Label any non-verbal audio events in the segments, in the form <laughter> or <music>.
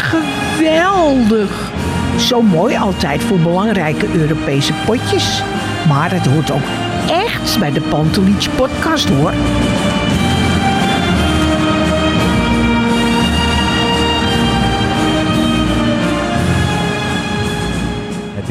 Geweldig. Zo mooi altijd voor belangrijke Europese potjes. Maar het hoort ook echt bij de Pantelich podcast hoor.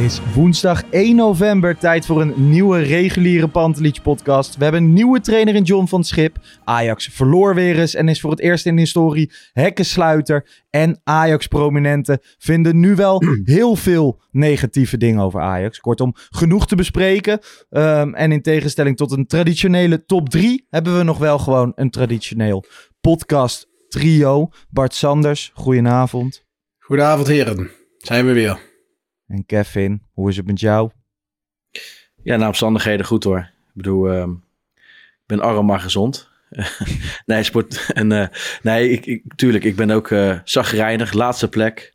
Is woensdag 1 november, tijd voor een nieuwe reguliere Pantelich podcast. We hebben een nieuwe trainer in John van Schip. Ajax verloor weer eens en is voor het eerst in de historie hekkensluiter. En Ajax-prominenten vinden nu wel <clears throat> heel veel negatieve dingen over Ajax. Kortom, genoeg te bespreken. Ehm, en in tegenstelling tot een traditionele top 3 hebben we nog wel gewoon een traditioneel podcast trio. Bart Sanders, goedenavond. Goedenavond heren, zijn we weer. En Kevin, hoe is het met jou? Ja, naar omstandigheden goed hoor. Ik bedoel, ehm, ik ben arm maar gezond. <laughs> nee, sport. En, eh, nee, ik, ik, tuurlijk, ik ben ook uh, laatste plek.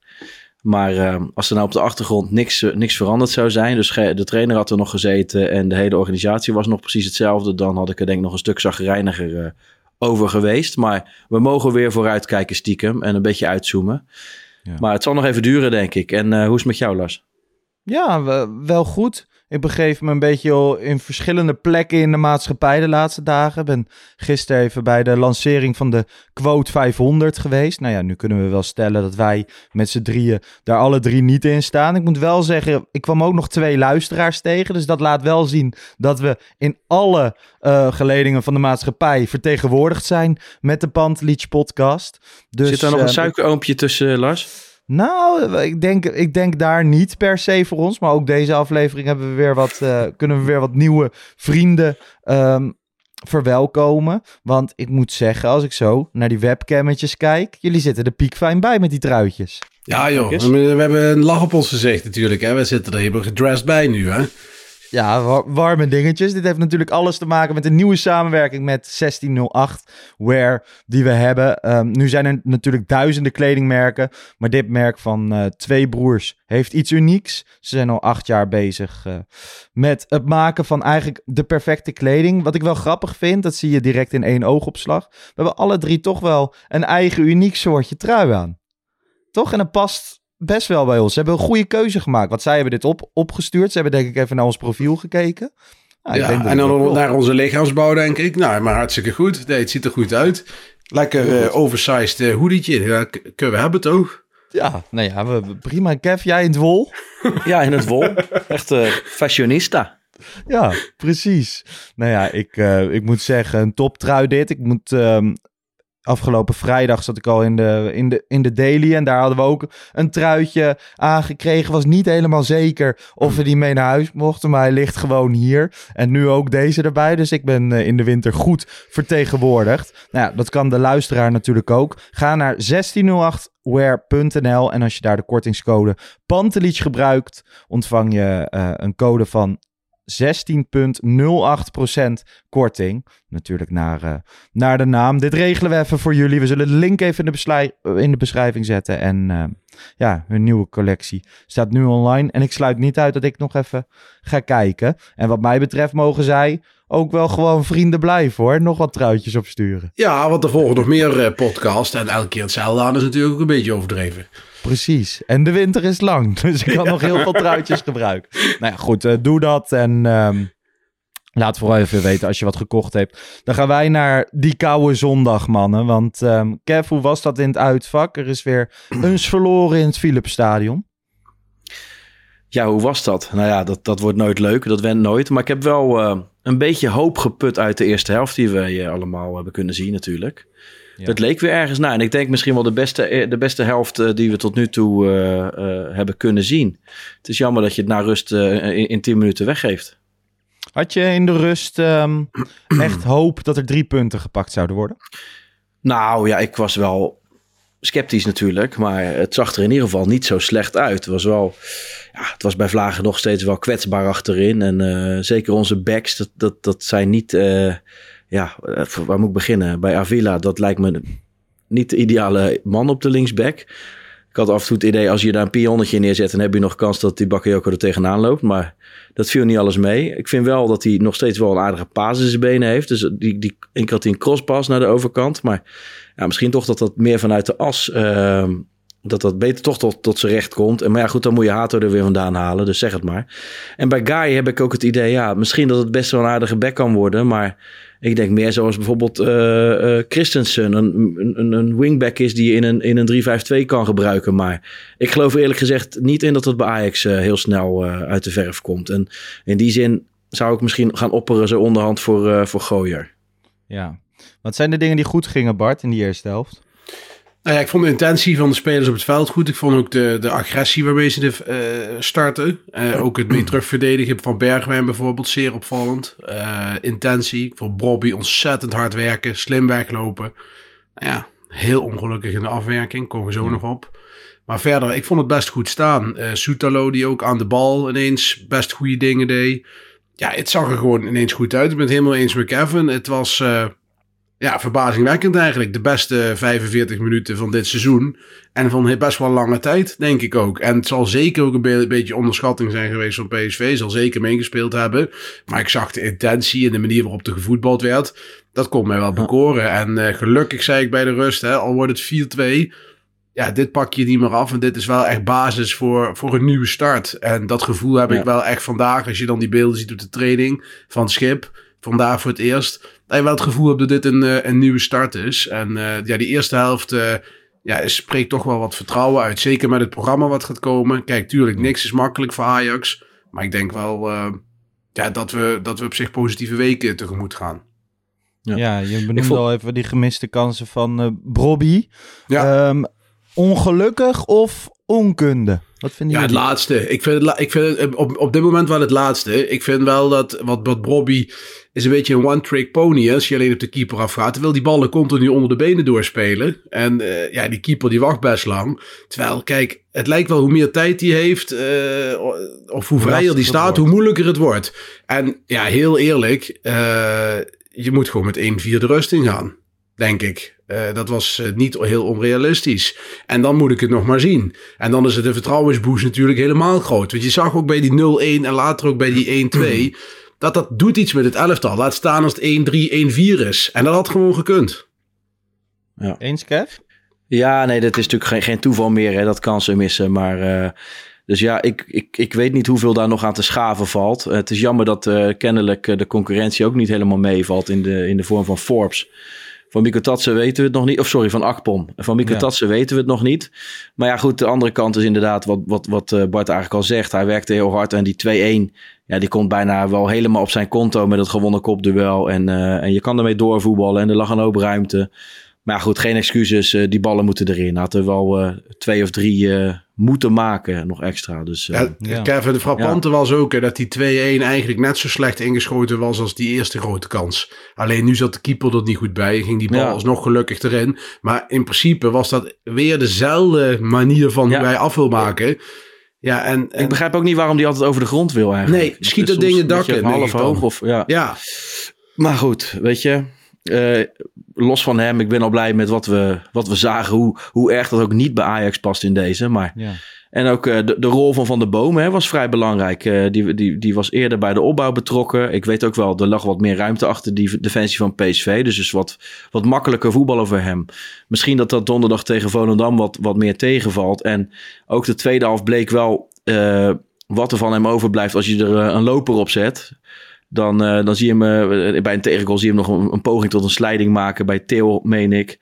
Maar ehm, als er nou op de achtergrond niks, eh, niks veranderd zou zijn, dus de trainer had er nog gezeten en de hele organisatie was nog precies hetzelfde, dan had ik er denk ik nog een stuk zagrijniger over geweest. Maar we mogen weer vooruitkijken stiekem en een beetje uitzoomen. Ja. Maar het zal nog even duren, denk ik. En uh, hoe is het met jou, Lars? Ja, wel goed. Ik begeef me een beetje in verschillende plekken in de maatschappij de laatste dagen. Ben gisteren even bij de lancering van de Quote 500 geweest. Nou ja, nu kunnen we wel stellen dat wij met z'n drieën daar alle drie niet in staan. Ik moet wel zeggen, ik kwam ook nog twee luisteraars tegen. Dus dat laat wel zien dat we in alle uh, geledingen van de maatschappij vertegenwoordigd zijn met de Pantleach podcast. Dus, Zit er nog een uh, suikeroompje tussen, Lars? Nou, ik denk, ik denk daar niet per se voor ons. Maar ook deze aflevering hebben we weer wat, uh, <laughs> kunnen we weer wat nieuwe vrienden um, verwelkomen. Want ik moet zeggen, als ik zo naar die webcammetjes kijk, jullie zitten er piekfijn bij met die truitjes. Ja joh, we hebben een lach op ons gezicht natuurlijk. Hè? We zitten er helemaal gedressed bij nu hè. Ja, warme dingetjes. Dit heeft natuurlijk alles te maken met een nieuwe samenwerking met 1608 Wear die we hebben. Um, nu zijn er natuurlijk duizenden kledingmerken, maar dit merk van uh, twee broers heeft iets unieks. Ze zijn al acht jaar bezig uh, met het maken van eigenlijk de perfecte kleding. Wat ik wel grappig vind, dat zie je direct in één oogopslag. We hebben alle drie toch wel een eigen uniek soortje trui aan. Toch? En het past best wel bij ons. Ze hebben een goede keuze gemaakt. Want zij hebben dit op, opgestuurd. Ze hebben denk ik even naar ons profiel gekeken. Nou, ja, en dan naar onze lichaamsbouw denk ik. Nou, maar hartstikke goed. Nee, het ziet er goed uit. Lekker uh, oversized uh. Ja, kunnen we hebben toch? Ja, nou ja, we, prima. Kev, jij in het wol? <laughs> ja, in het wol. Echt uh, fashionista. Ja, precies. Nou ja, ik, ik moet zeggen, een top trui dit. Ik moet um, Afgelopen vrijdag zat ik al in de, in, de, in de daily. En daar hadden we ook een truitje aangekregen. Was niet helemaal zeker of we die mee naar huis mochten. Maar hij ligt gewoon hier. En nu ook deze erbij. Dus ik ben in de winter goed vertegenwoordigd. Nou ja, dat kan de luisteraar natuurlijk ook. Ga naar 1608wear.nl. En als je daar de kortingscode Pantelich gebruikt, ontvang je uh, een code van 16,08% korting. Natuurlijk naar, uh, naar de naam. Dit regelen we even voor jullie. We zullen de link even in de, in de beschrijving zetten. En uh, ja, hun nieuwe collectie staat nu online. En ik sluit niet uit dat ik nog even ga kijken. En wat mij betreft mogen zij ook wel gewoon vrienden blijven hoor. Nog wat truitjes opsturen. Ja, want er volgen nog meer uh, podcasts. En elke keer hetzelfde aan is natuurlijk ook een beetje overdreven. Precies. En de winter is lang. <laughs> Dus ik kan nog heel veel truitjes gebruiken. Nou ja, goed. Uh, doe dat. En um, laat vooral even weten als je wat gekocht hebt. Dan gaan wij naar die koude zondag, mannen. Want um, Kev, hoe was dat in het uitvak? Er is weer eens verloren in het Philipsstadion. Ja, hoe was dat? Nou ja, dat, dat wordt nooit leuk. Dat went nooit. Maar ik heb wel uh, een beetje hoop geput uit de eerste helft die we uh, allemaal hebben kunnen zien natuurlijk. Ja. Het leek weer ergens naar. En ik denk misschien wel de beste, de beste helft die we tot nu toe uh, hebben kunnen zien. Het is jammer dat je het na rust in, in 10 minuten weggeeft. Had je in de rust um, <clears throat> echt hoop dat er drie punten gepakt zouden worden? Nou ja, ik was wel sceptisch natuurlijk. Maar het zag er in ieder geval niet zo slecht uit. Het was wel... Ja, het was bij Vlagen nog steeds wel kwetsbaar achterin. En eh, zeker onze backs, dat, dat, dat zijn niet... eh, ja, eh, waar moet ik beginnen? Bij Avila, dat lijkt me niet de ideale man op de linksback. Ik had af en toe het idee, als je daar een pionnetje neerzet... dan heb je nog kans dat die Bakayoko er tegenaan loopt. Maar dat viel niet alles mee. Ik vind wel dat hij nog steeds wel een aardige paas zijn benen heeft. Dus die, die, keer had hij een crosspas naar de overkant. Maar ja, misschien toch dat dat meer vanuit de as... ehm, dat dat beter toch tot, tot zijn recht komt. En maar ja, goed, dan moet je Hato er weer vandaan halen. Dus zeg het maar. En bij Guy heb ik ook het idee, ja, misschien dat het best wel een aardige back kan worden. Maar ik denk meer zoals bijvoorbeeld eh eh, Christensen. Een, een, een wingback is die je in een, in een 3-5-2 kan gebruiken. Maar ik geloof eerlijk gezegd niet in dat het bij Ajax eh, heel snel uit de verf komt. En in die zin zou ik misschien gaan opperen zo onderhand voor, voor Gooier. Ja. Wat zijn de dingen die goed gingen, Bart, in die eerste helft? Nou ja, ik vond de intentie van de spelers op het veld goed. Ik vond ook de, de agressie waarmee ze de, eh, starten. Eh, ook het mee terugverdedigen van Bergwijn bijvoorbeeld, zeer opvallend. Eh, intentie. Ik vond Bobby ontzettend hard werken, slim weglopen. Nou ja, heel ongelukkig in de afwerking, komen we zo nog op. Maar verder, ik vond het best goed staan. Eh Soetalo die ook aan de bal ineens best goede dingen deed. Ja, het zag er gewoon ineens goed uit. Ik ben het helemaal eens met Kevin. Het was... ja, verbazingwekkend eigenlijk. De beste 45 minuten van dit seizoen. En van best wel lange tijd, denk ik ook. En het zal zeker ook een be- beetje onderschatting zijn geweest van PSV. Zal zeker meegespeeld hebben. Maar ik zag de intentie en de manier waarop er gevoetbald werd. Dat kon mij wel bekoren. En eh, gelukkig zei ik bij de rust, hè, al wordt het 4-2. Ja, dit pak je niet meer af. En dit is wel echt basis voor, voor een nieuwe start. En dat gevoel heb Ja. ik wel echt vandaag. Als je dan die beelden ziet op de training van Schip. Vandaar voor het eerst. Dat je wel het gevoel hebt dat dit een, eh, een nieuwe start is. En eh, ja, die eerste helft eh, ja, spreekt toch wel wat vertrouwen uit. Zeker met het programma wat gaat komen. Kijk, tuurlijk, niks is makkelijk voor Ajax. Maar ik denk wel eh, ja, dat, we, dat we op zich positieve weken tegemoet gaan. Ja. Ja, je benoemde vond- al even die gemiste kansen van eh Brobby. Ja. Ehm, ongelukkig of onkunde? Wat vinden Ja, het laatste. Ik vind, het, ik vind het eh, op, op dit moment wel het laatste. Ik vind wel dat wat, wat Bobby is een beetje een one-trick pony. hè, Als je alleen op de keeper afgaat. Terwijl die ballen continu onder de benen doorspelen. En eh, ja, die keeper die wacht best lang. Terwijl, kijk, het lijkt wel hoe meer tijd hij heeft. eh, of hoe vrijer die staat, hoe moeilijker het wordt. En ja, heel eerlijk. je moet gewoon met 1-4 de rust ingaan. Denk ik. Eh, dat was eh, niet heel onrealistisch. En dan moet ik het nog maar zien. En dan is het een vertrouwensboost natuurlijk helemaal groot. Want je zag ook bij die 0-1 en later ook bij die 1-2... <clears throat> dat dat doet iets met het elftal. Laat staan als het 1-3, 1-4 is. En dat had gewoon gekund. Eens, Kev? Ja, nee, dat is natuurlijk geen, geen toeval meer, hè, dat kansen missen. Maar eh, dus ja, ik, ik, ik weet niet hoeveel daar nog aan te schaven valt. het is jammer dat eh, kennelijk de concurrentie ook niet helemaal meevalt in de, in de vorm van Forbes. Van Miko Tatsen weten we het nog niet. Of sorry, van Akpom. Van Miko Ja. Tatsen weten we het nog niet. Maar ja, goed, de andere kant is inderdaad wat, wat, wat eh, Bart eigenlijk al zegt. Hij werkte heel hard en die 2-1, ja, die komt bijna wel helemaal op zijn konto met het gewonnen kopduel. En, eh, en je kan ermee doorvoetballen en er lag een hoop ruimte. Maar goed, geen excuses. eh, die ballen moeten erin. Had er wel eh, twee of drie eh, moeten maken, nog extra. Dus eh, Ja, Ja. Kevin, de frappante was ook hè, dat die 2-1 eigenlijk net zo slecht ingeschoten was als die eerste grote kans. Alleen nu zat de keeper er niet goed bij. Ging die bal Ja. alsnog gelukkig erin. Maar in principe was dat weer dezelfde manier van Ja. hoe hij af wil maken. Ja, en, en ik begrijp ook niet waarom die altijd over de grond wil eigenlijk. Nee, schiet dat ding het dak in, half hoog of ja. ja, Maar goed, weet je. Eh, los van hem, ik ben al blij met wat we, wat we zagen. Hoe, hoe erg dat ook niet bij Ajax past in deze. Maar, Ja. en ook eh, de, de rol van Van der Boom hè, was vrij belangrijk. Eh, die, die, die was eerder bij de opbouw betrokken. Ik weet ook wel, er lag wat meer ruimte achter die defensie van PSV. Dus dus wat, wat makkelijker voetballen voor hem. Misschien dat dat donderdag tegen Volendam wat, wat meer tegenvalt. En ook de tweede helft bleek wel wat er van hem overblijft als je er een loper op zet. Dan, eh, dan zie je hem eh, bij een tegengoal zie je hem nog een, een poging tot een slijding maken bij Theo, meen ik.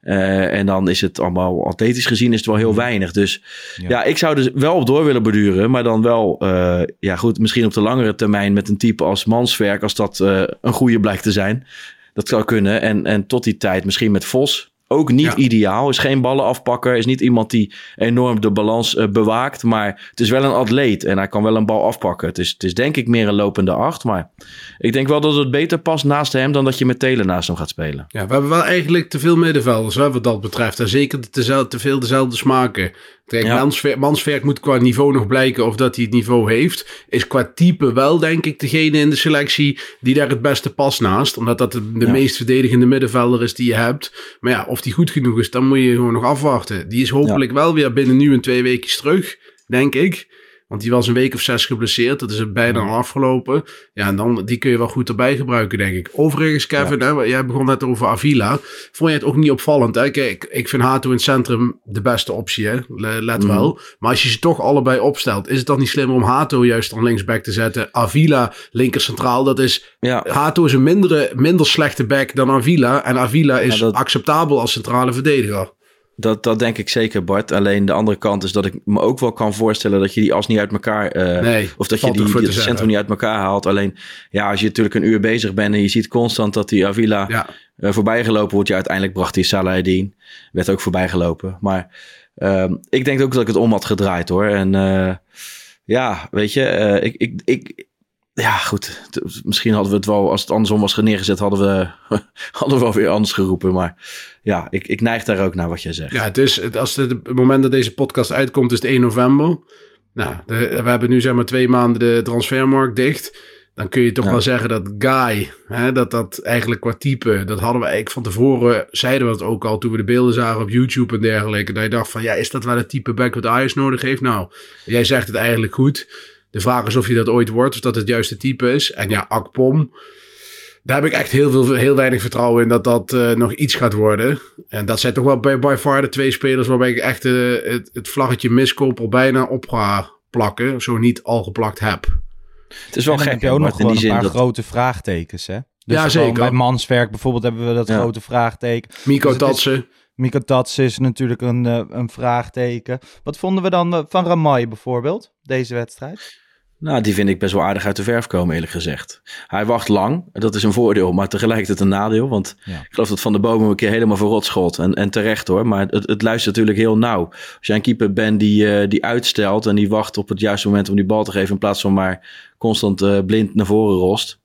Eh, en dan is het allemaal atletisch gezien is het wel heel weinig. Dus Ja. ja, ik zou er wel op door willen beduren. Maar dan wel, ja goed, misschien op de langere termijn met een type als Manswerk. Als dat een goede blijkt te zijn. Dat zou kunnen. En, en tot die tijd misschien met Vos. Ook niet Ja. ideaal. Is geen ballen afpakker. Is niet iemand die enorm de balans eh, bewaakt. Maar het is wel een atleet. En hij kan wel een bal afpakken. Het is, het is denk ik meer een lopende acht. Maar ik denk wel dat het beter past naast hem. Dan dat je met Telen naast hem gaat spelen. Ja, we hebben wel eigenlijk te veel middenvelders hè, wat dat betreft. En zeker te veel dezelfde smaken. Kijk, Ja. Mansver- Mansverk moet qua niveau nog blijken of dat hij het niveau heeft. Is qua type wel, denk ik, degene in de selectie die daar het beste past naast. Omdat dat de, de Ja. meest verdedigende middenvelder is die je hebt. Maar ja, of die goed genoeg is, dan moet je gewoon nog afwachten. Die is hopelijk wel weer binnen nu en twee weken terug, denk ik. Want die was een week of zes geblesseerd. Dat is er bijna al afgelopen. Ja, en dan, die kun je wel goed erbij gebruiken, denk ik. Overigens, Kevin, hè, jij begon net over Avila. Vond je het ook niet opvallend? Hè? Kijk, ik vind Hato in het centrum de beste optie, hè? Le- let Mhm. wel. Maar als je ze toch allebei opstelt, is het dan niet slimmer om Hato juist dan linksback te zetten? Avila linker centraal, dat is... Ja, Hato is een mindere, minder slechte back dan Avila. En Avila is dat- acceptabel als centrale verdediger. Dat, dat denk ik zeker, Bart. Alleen de andere kant is dat ik me ook wel kan voorstellen dat je die as niet uit elkaar. eh, Nee, of dat je die, die het centrum niet uit elkaar haalt. Alleen, ja, als je natuurlijk een uur bezig bent en je ziet constant dat die Avila Ja. eh, voorbijgelopen wordt. Ja, uiteindelijk bracht die Salahedin. Werd ook voorbijgelopen. Maar ehm, ik denk ook dat ik het om had gedraaid hoor. En eh, ja, weet je, ik, ik, ik, ja, goed. Misschien hadden we het wel, als het andersom was neergezet, hadden we, <laughs> hadden we wel weer anders geroepen. Maar ja, ik, ik neig daar ook naar wat jij zegt. Ja, het is, het, als het, het moment dat deze podcast uitkomt, is het 1 november. Nou, de- we hebben nu zeg maar twee maanden de transfermarkt dicht. Dan kun je toch Ja. wel zeggen dat Guy, hè, dat dat eigenlijk qua type, dat hadden we eigenlijk van tevoren, zeiden we dat ook al toen we de beelden zagen op YouTube en dergelijke. Dat je dacht van, ja, is dat wel het type back wat Ajax nodig heeft? Nou, jij zegt het eigenlijk goed. De vraag is of je dat ooit wordt, of dat het juiste type is. En ja, Akpom, daar heb ik echt heel, veel, heel weinig vertrouwen in dat dat eh, nog iets gaat worden. En dat zijn toch wel bij, by far de twee spelers waarbij ik echt eh, het, het vlaggetje miskoop bijna op ga plakken. Zo niet al geplakt heb. Het is wel En gek, heb je ook nog gewoon die een zin paar dat... grote vraagtekens, hè? Dus Ja, zeker. Bij Manswerk bijvoorbeeld hebben we dat Ja. grote vraagteken. Miko Dus is- Tatsen. Mika Tats is natuurlijk een, eh, een vraagteken. Wat vonden we dan eh, van Ramai bijvoorbeeld, deze wedstrijd? Nou, die vind ik best wel aardig uit de verf komen, eerlijk gezegd. Hij wacht lang, dat is een voordeel, maar tegelijkertijd een nadeel. Want Ja. ik geloof dat Van de Boom hem een keer helemaal verrot schot. En, en terecht hoor, maar het, het luistert natuurlijk heel nauw. Als jij een keeper bent die, eh, die uitstelt en die wacht op het juiste moment om die bal te geven... in plaats van maar constant blind naar voren rost...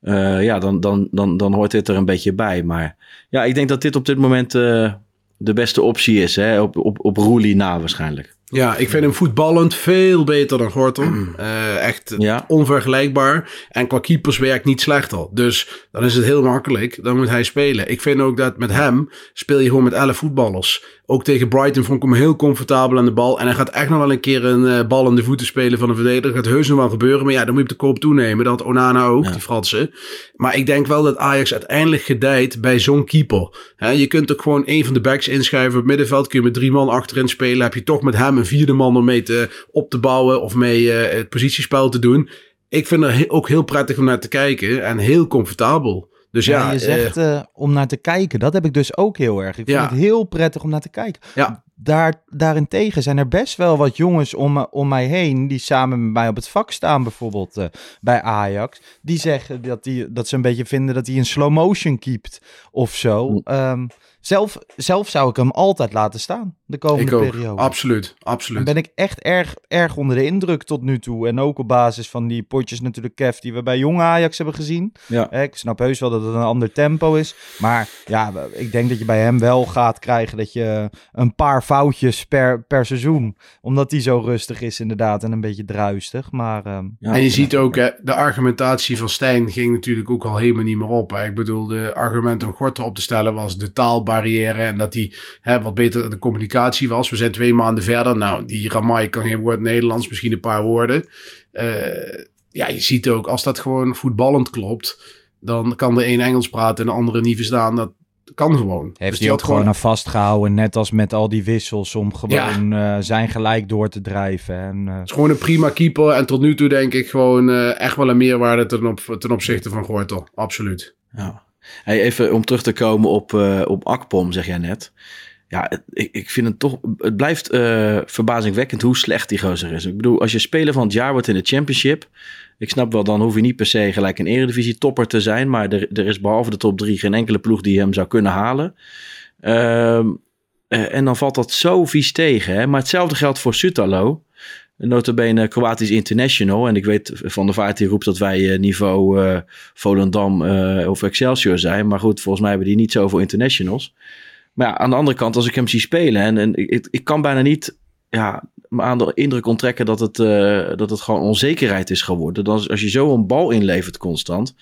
eh, ja, dan, dan, dan, dan hoort dit er een beetje bij. Maar ja, ik denk dat dit op dit moment eh, de beste optie is. Hè? Op, op, op Roelie na waarschijnlijk. Ja, ik vind hem voetballend veel beter dan Gortel. Eh, echt Ja. onvergelijkbaar. En qua keeperswerk niet slechter. Dus dan is het heel makkelijk. Dan moet hij spelen. Ik vind ook dat met hem speel je gewoon met 11 voetballers. Ook tegen Brighton vond ik hem heel comfortabel aan de bal. En hij gaat echt nog wel een keer een eh, bal in de voeten spelen van een verdediger. Dat gaat heus nog wel gebeuren. Maar ja, dan moet je op de koop toenemen. Dat had Onana ook, Ja. die Fransen. Maar ik denk wel dat Ajax uiteindelijk gedijt bij zo'n keeper. Hè, je kunt ook gewoon een van de backs inschuiven. Op het middenveld kun je met drie man achterin spelen. Heb je toch met hem een vierde man om mee te, op te bouwen. Of mee eh, het positiespel te doen. Ik vind het he- ook heel prettig om naar te kijken. En heel comfortabel. Dus ja, Ja, je eh, zegt eh, om naar te kijken. Dat heb ik dus ook heel erg. Ik vind Ja. het heel prettig om naar te kijken. Ja. Daar, daarentegen zijn er best wel wat jongens om, me- om mij heen... die samen met mij op het vak staan, bijvoorbeeld eh, bij Ajax. Die zeggen dat, die, dat ze een beetje vinden dat hij in slow motion keept of zo. Hm. Ehm, zelf, zelf zou ik hem altijd laten staan, de ik komende ook. periode. Absoluut, Dan absoluut. ben ik echt erg, erg onder de indruk tot nu toe. En ook op basis van die potjes natuurlijk, Kev, die we bij jonge Ajax hebben gezien. Ja. Ik snap heus wel dat het een ander tempo is. Maar ja, ik denk dat je bij hem wel gaat krijgen dat je een paar foutjes per, per seizoen. Omdat hij zo rustig is inderdaad en een beetje druistig. Maar ehm, Ja. En je ziet ook, hè, de argumentatie van Stijn ging natuurlijk ook al helemaal niet meer op. Hè. Ik bedoel, de argument om Gorter op te stellen was de taalbarrière en dat hij hè, wat beter de communicatie was. We zijn twee maanden verder. Nou, die Ramai kan geen woord Nederlands, misschien een paar woorden. Eh, ja, je ziet ook, als dat gewoon voetballend klopt, dan kan de een Engels praten en de andere niet verstaan. Dat kan gewoon. heeft Dus hij ook gewoon aan vastgehouden. Net als met al die wissels om Ja. gewoon eh, zijn gelijk door te drijven. En, eh, Het is gewoon een prima keeper. En tot nu toe denk ik gewoon eh, echt wel een meerwaarde ten, op, ten opzichte van Gorter. Absoluut. Ja. Hey, even om terug te komen op, eh, op Akpom, zeg jij net. Ja, ik, ik vind het toch... Het blijft eh, verbazingwekkend hoe slecht die gozer is. Ik bedoel, als je speler van het jaar wordt in de championship... Ik snap wel, dan hoef je niet per se gelijk een eredivisie topper te zijn. Maar er, er is behalve de top drie geen enkele ploeg die hem zou kunnen halen. Ehm, eh, en dan valt dat zo vies tegen. Hè? Maar hetzelfde geldt voor Sutalo. Notabene Kroatisch International. En ik weet van de Vaart die roept dat wij eh, niveau eh, Volendam of Excelsior zijn. Maar goed, volgens mij hebben die niet zoveel internationals. Maar aan de andere kant, als ik hem zie spelen... en, en ik, ik kan bijna niet ja, me aan de indruk onttrekken dat het, eh, dat het gewoon onzekerheid is geworden. Dan, als je zo een bal inlevert constant...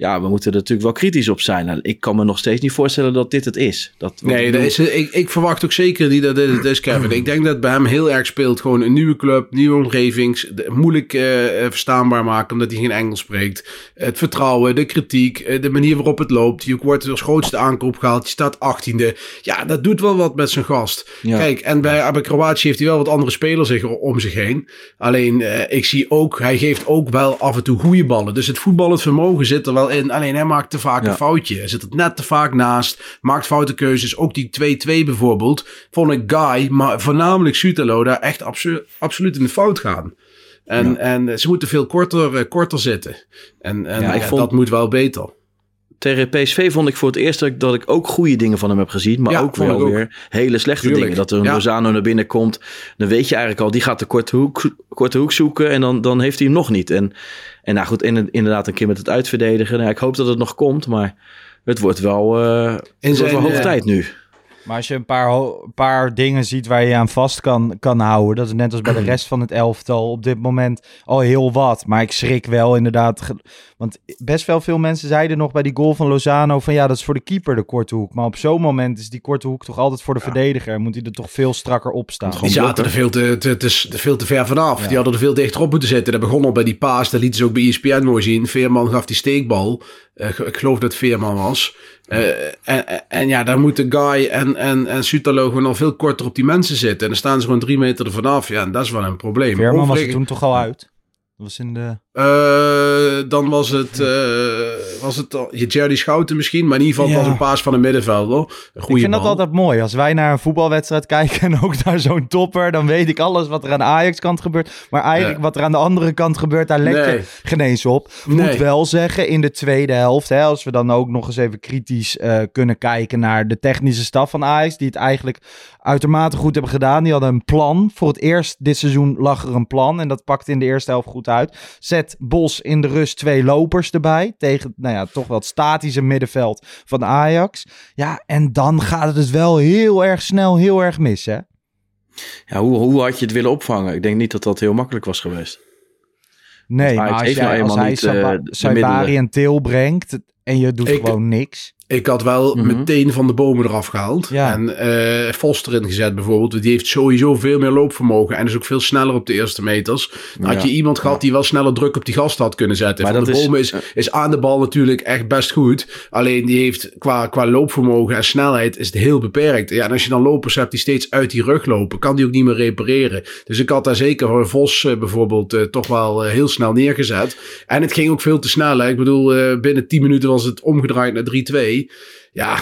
Ja, we moeten er natuurlijk wel kritisch op zijn. En ik kan me nog steeds niet voorstellen dat dit het is. Dat, Nee, ik dat bedoel- is, ik, ik verwacht ook zeker niet dat dit het is, Kevin. Ik denk dat bij hem heel erg speelt. Gewoon een nieuwe club, nieuwe omgeving. de- Moeilijk eh, eh, verstaanbaar maken omdat hij geen Engels spreekt. Het vertrouwen, de kritiek, eh, de manier waarop het loopt. Je wordt als grootste aankoop gehaald. Je staat achttiende. Ja, dat doet wel wat met zijn gast. Ja. Kijk, en bij, bij Kroatië heeft hij wel wat andere spelers zich- om zich heen. Alleen, ik zie ook, hij geeft ook wel af en toe goede ballen. Dus het voetballend vermogen zit er wel in. Alleen hij maakt te vaak Ja. een foutje. Hij zit er net te vaak naast. Maakt foute keuzes. Ook die 2-2 bijvoorbeeld. Vond ik Guy, maar voornamelijk Sutalo daar echt absoluut in de fout gaan. En, en ze moeten veel korter, eh, korter zitten. En, en Ja, ik vond- dat moet wel beter. Tegen PSV vond ik voor het eerst dat ik, ook goede dingen van hem heb gezien. Maar Ja, ook wel ook. weer hele slechte Tuurlijk. dingen. Dat er een Ja. Lozano naar binnen komt. Dan weet je eigenlijk al, die gaat de korte hoek, korte hoek zoeken. En dan, dan heeft hij hem nog niet. En, en nou goed, in- inderdaad een keer met het uitverdedigen. Nou, ik hoop dat het nog komt. Maar het wordt wel, eh het wordt zijn, wel hoog eh, tijd nu. Maar als je een paar, een paar dingen ziet waar je aan vast kan, kan houden, dat is net als bij de rest van het elftal op dit moment al heel wat. Maar ik schrik wel inderdaad, want best wel veel mensen zeiden nog bij die goal van Lozano van ja, dat is voor de keeper de korte hoek. Maar op zo'n moment is die korte hoek toch altijd voor de verdediger en moet hij er toch veel strakker op staan. Die zaten er veel te, te, te, te- veel te ver vanaf. Die hadden er veel dichterop moeten zitten. Dat begon al bij die paas. Dat lieten ze ook bij ESPN mooi zien. Veerman gaf die steekbal. Eh, ik geloof dat Veerman was. Eh, en, en, ja, daar moeten Guy en, en, en Sutalo gewoon al veel korter op die mensen zitten. En dan staan ze gewoon drie meter er vanaf. Ja, en dat is wel een probleem. Veerman was er toen toch al uit? Dat was in de... Eh, dan was het, eh, was het je Jerry Schouten misschien. Maar in ieder geval Ja. was een paas van een middenvelder. Een goede ik vind dat altijd mooi. Als wij naar een voetbalwedstrijd kijken en ook naar zo'n topper, dan weet ik alles wat er aan de Ajax-kant gebeurt. Maar eigenlijk wat er aan de andere kant gebeurt, daar let Nee. je geen eens op. Moet Nee. wel zeggen, in de tweede helft, hè, als we dan ook nog eens even kritisch eh, kunnen kijken naar de technische staf van Ajax, die het eigenlijk uitermate goed hebben gedaan. Die hadden een plan. Voor het eerst dit seizoen lag er een plan en dat pakte in de eerste helft goed uit. Zet Bos in de rust twee lopers erbij tegen, nou ja, toch wel het statische middenveld van Ajax. Ja, en dan gaat het dus wel heel erg snel, heel erg mis, hè? Ja, hoe, hoe had je het willen opvangen? Ik denk niet dat dat heel makkelijk was geweest. Nee, maar als, nou als hij niet, eh, Saba- de- de Saibari middelen. en Til brengt en je doet Ik- gewoon niks. Ik had wel Mhm. meteen van de bomen eraf gehaald. Ja. En eh Vos erin gezet bijvoorbeeld. Die heeft sowieso veel meer loopvermogen. En is ook veel sneller op de eerste meters. Dan had je iemand gehad die wel sneller druk op die gast had kunnen zetten. Maar van de is- bomen is, is aan de bal natuurlijk echt best goed. Alleen die heeft qua, qua loopvermogen en snelheid is het heel beperkt. Ja, en als je dan lopers hebt die steeds uit die rug lopen, kan die ook niet meer repareren. Dus ik had daar zeker voor Vos eh, bijvoorbeeld eh, toch wel heel snel neergezet. En het ging ook veel te snel. Hè. Ik bedoel, binnen 10 minuten was het omgedraaid naar 3-2. Ja,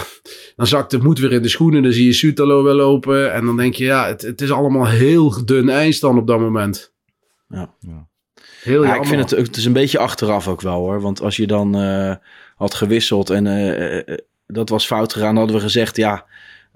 dan zakt de moed weer in de schoenen. Dan zie je Sutalo wel lopen. En dan denk je, ja, het, het is allemaal heel dun ijs dan op dat moment. Ja. Heel Ja, ik vind het, het is een beetje achteraf ook wel hoor. Want als je dan eh, had gewisseld en eh, eh, dat was fout gegaan, dan hadden we gezegd, ja,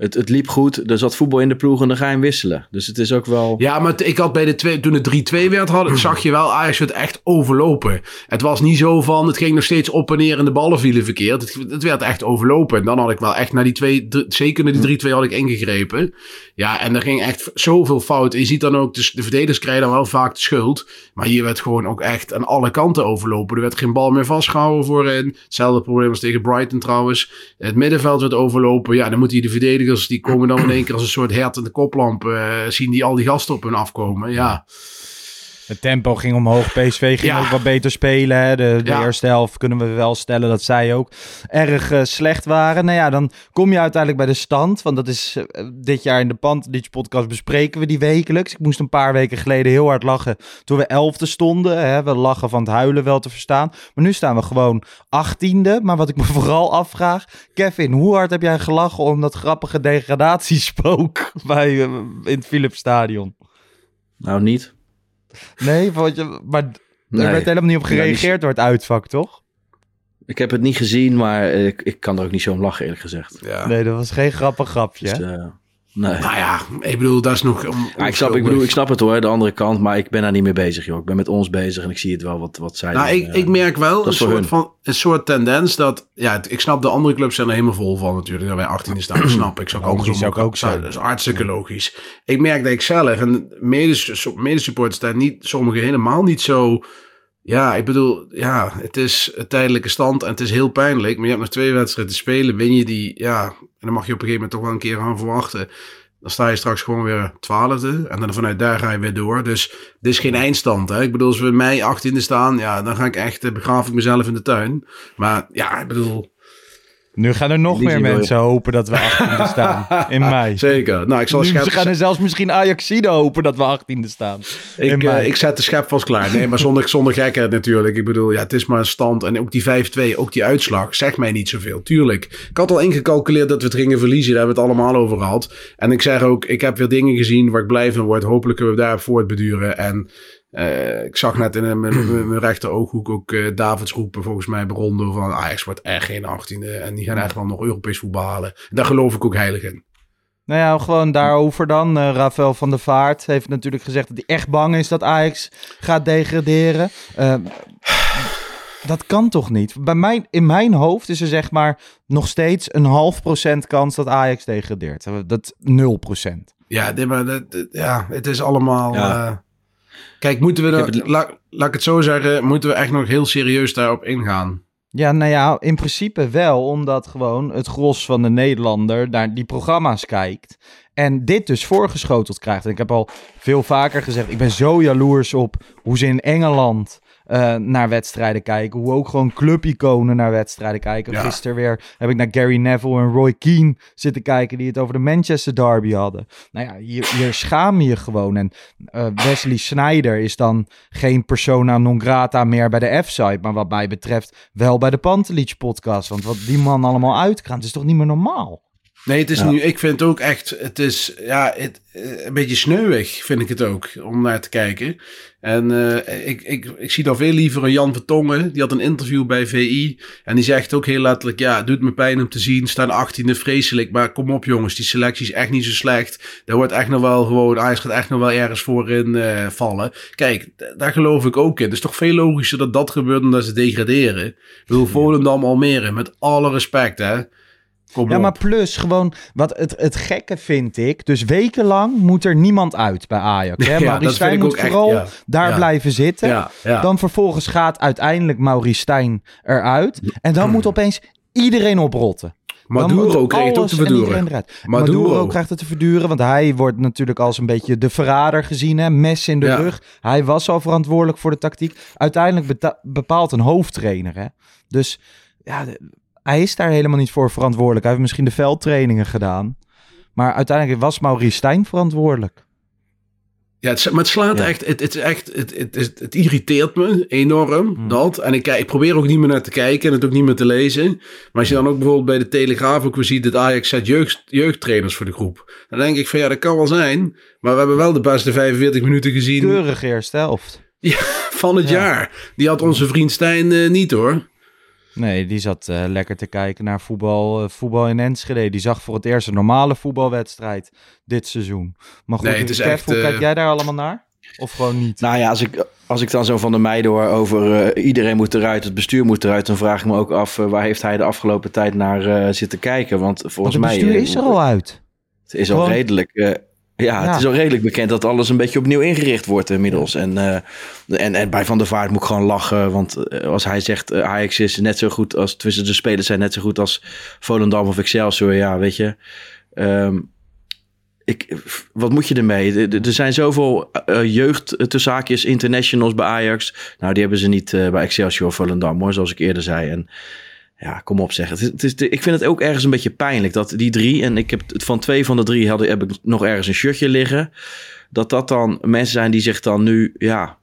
het, het liep goed. Er zat voetbal in de ploeg en dan ga je hem wisselen. Dus het is ook wel... Ja, maar ik had bij de twee, toen het 3-2 werd, had, <clears throat> zag je wel Ajax het echt overlopen. Het was niet zo van, het ging nog steeds op en neer en de ballen vielen verkeerd. Het, het werd echt overlopen. En dan had ik wel echt naar die twee, zeker naar die 3-2 had ik ingegrepen. Ja, en er ging echt zoveel fout. En je ziet dan ook, dus de verdedigers krijgen dan wel vaak de schuld. Maar hier werd gewoon ook echt aan alle kanten overlopen. Er werd geen bal meer vastgehouden voorin. Hetzelfde probleem als tegen Brighton trouwens. Het middenveld werd overlopen. Ja, dan moeten die de die komen dan in één keer als een soort hert in de koplamp. eh, zien die al die gasten op hun afkomen. Ja, Het tempo ging omhoog. PSV ging Ja. ook wat beter spelen. Hè. De, de Ja. eerste helft kunnen we wel stellen dat zij ook erg eh, slecht waren. Nou ja, dan kom je uiteindelijk bij de stand. Want dat is eh, dit jaar in de Pantelich podcast bespreken we die wekelijks. Ik moest een paar weken geleden heel hard lachen toen we elfde stonden. Hè. We lachen van het huilen wel te verstaan. Maar nu staan we gewoon achttiende. Maar wat ik me <laughs> vooral afvraag. Kevin, hoe hard heb jij gelachen om dat grappige degradatiespook <laughs> bij, eh, in het Philipsstadion? Nou, niet. Nee, vond je, maar Nee. er werd helemaal niet op Ja, die- gereageerd door het uitvak, toch? Ik heb het niet gezien, maar ik, ik kan er ook niet zo om lachen, eerlijk gezegd. Ja. Nee, dat was geen grappig grapje. Dus? Nee. Nou ja, ik bedoel, dat is nog... om- Ja, ik, snap, ik, bedoel, ik snap het hoor, de andere kant, maar ik ben daar niet mee bezig, joh. Ik ben met ons bezig en ik zie het wel wat, wat zij Nou, doen, ik, eh. ik merk wel een soort, hun. van, een soort tendens dat... Ja, ik snap de andere clubs zijn er helemaal vol van natuurlijk. Dat wij 18e staan, snap ik. Zou ik Logisch, andersom zou ik ook zijn. Dat is hartstikke logisch. Ik merk dat ik zelf en medes- medesupporters daar niet... Sommigen helemaal niet zo... Ja, ik bedoel, ja, het is een tijdelijke stand en het is heel pijnlijk. Maar je hebt nog twee wedstrijden te spelen. Win je die, ja, en dan mag je op een gegeven moment toch wel een keer gaan verwachten. Dan sta je straks gewoon weer twaalfde. En dan vanuit daar ga je weer door. Dus dit is geen eindstand. Hè? Ik bedoel, als we mei 18e staan, ja, dan ga ik echt, eh, begraaf ik mezelf in de tuin. Maar ja, ik bedoel, Nu gaan er nog Die meer mensen hopen dat we 18e <laughs> staan in mei. zeker. Nou, ik zal Nu schep, gaan er zelfs misschien Ajaxide hopen dat we 18e staan. ik, eh, ik zet de schep vast klaar. Nee, maar zonder, zonder gekheid natuurlijk. Ik bedoel, ja, het is maar een stand. En ook die 5-2, ook die uitslag, zegt mij niet zoveel. Tuurlijk. Ik had al ingecalculeerd dat we het gingen verliezen. Daar hebben we het allemaal over gehad. En ik zeg ook, ik heb weer dingen gezien waar ik blij van word. Hopelijk kunnen we daar voortbeduren. En eh, ik zag net in mijn, mijn, mijn rechter ooghoek ook eh, Davids roepen volgens mij bij Rondo van Ajax wordt echt geen 18e. En die gaan echt wel nog Europees voetbal halen. Daar geloof ik ook heilig in. Nou ja, gewoon daarover dan. Eh Rafael van der Vaart heeft natuurlijk gezegd dat hij echt bang is dat Ajax gaat degraderen. Eh, dat kan toch niet? Bij mijn, in mijn hoofd is er zeg maar nog steeds een half procent kans dat Ajax degradeert. Eh, Dat 0 procent. Ja, dit, maar, ja het is allemaal... Ja. Kijk, moeten we er, het- laat, laat ik het zo zeggen, moeten we echt nog heel serieus daarop ingaan. Ja, nou ja, in principe wel, omdat gewoon het gros van de Nederlander naar die programma's kijkt. En dit dus voorgeschoteld krijgt. En ik heb al veel vaker gezegd, ik ben zo jaloers op hoe ze in Engeland eh, naar wedstrijden kijken. Hoe ook gewoon clubiconen naar wedstrijden kijken. Ja. Gisteren weer heb ik naar Gary Neville en Roy Keane zitten kijken... die het over de Manchester Derby hadden. Nou ja, hier, hier schaam je je gewoon. En eh, Wesley Snyder is dan geen persona non grata meer bij de F-site... maar wat mij betreft wel bij de Pantelich podcast. Want wat die man allemaal uitkraamt, is toch niet meer normaal? Nee, het is Ja. nu, ik vind het ook echt, het is ja, het, eh, een beetje sneuwig vind ik het ook, om naar te kijken. En eh, ik, ik, ik zie dan veel liever een Jan Vertongen, die had een interview bij VI. En die zegt ook heel letterlijk, ja, het doet me pijn om te zien, staan 18e vreselijk. Maar kom op jongens, die selectie is echt niet zo slecht. Daar wordt echt nog wel gewoon, Ajax gaat echt nog wel ergens voor in eh, vallen. Kijk, daar geloof ik ook in. Het is toch veel logischer dat dat gebeurt dan dat ze degraderen. Ik bedoel, Volendam Almere, met alle respect hè. Kom Ja, op. maar plus gewoon, wat het, het gekke vind ik, dus wekenlang moet er niemand uit bij Ajax. Hè? <laughs> Ja, Maurice Stijn moet echt, vooral ja. daar Ja. blijven zitten. Dan vervolgens gaat uiteindelijk Maurice Stijn eruit. En dan moet opeens iedereen oprotten. Maduro kreeg het ook te verduren. Maduro. Maduro. krijgt het te verduren, want hij wordt natuurlijk als een beetje de verrader gezien. Hè? Mes in de Ja. rug. Hij was al verantwoordelijk voor de tactiek. Uiteindelijk bepaalt een hoofdtrainer. Hè? Dus ja, hij is daar helemaal niet voor verantwoordelijk. Hij heeft misschien de veldtrainingen gedaan. Maar uiteindelijk was Maurice Stijn verantwoordelijk. Ja, het, maar het slaat Ja. echt, het, het, is echt het, het, het, het irriteert me enorm, Hmm. dat. En ik, ik probeer ook niet meer naar te kijken en het ook niet meer te lezen. Maar als je dan ook bijvoorbeeld bij de Telegraaf ook weer ziet dat Ajax zet jeugd, jeugdtrainers voor de groep. Dan denk ik van ja, dat kan wel zijn. Maar we hebben wel de beste 45 minuten gezien Keurig eerste helft. <laughs> van het Ja. jaar. Die had onze vriend Stijn eh, niet hoor. Nee, die zat eh, lekker te kijken naar voetbal, eh, voetbal in Enschede. Die zag voor het eerst een normale voetbalwedstrijd dit seizoen. Maar goed, Nee, het is Kev, echt, hoe eh, kijk jij daar allemaal naar? Of gewoon niet? Nou ja, als ik, als ik dan zo van de meiden hoor over eh, iedereen moet eruit, het bestuur moet eruit, dan vraag ik me ook af eh, waar heeft hij de afgelopen tijd naar eh, zitten kijken. Want Want volgens het mij bestuur eh, is er al uit. Het is al redelijk. Eh, ja, het is al redelijk bekend dat alles een beetje opnieuw ingericht wordt inmiddels. En, eh, en, en bij Van der Vaart moet ik gewoon lachen. Want eh, als hij zegt uh, Ajax is net zo goed als... Tussen de spelers zijn net zo goed als Volendam of Excelsior. Ja, weet je. Ehm, ik, wat moet je ermee? Er- zijn zoveel eh, jeugd eh, tussen haakjes internationals bij Ajax. Nou, die hebben ze niet eh, bij Excelsior of Volendam hoor, zoals ik eerder zei. En ja, kom op zeg. Het is, het is, ik vind het ook ergens een beetje pijnlijk dat die drie... en ik heb het van twee van de drie hadden, heb ik nog ergens een shirtje liggen... dat dat dan mensen zijn die zich dan nu... ja,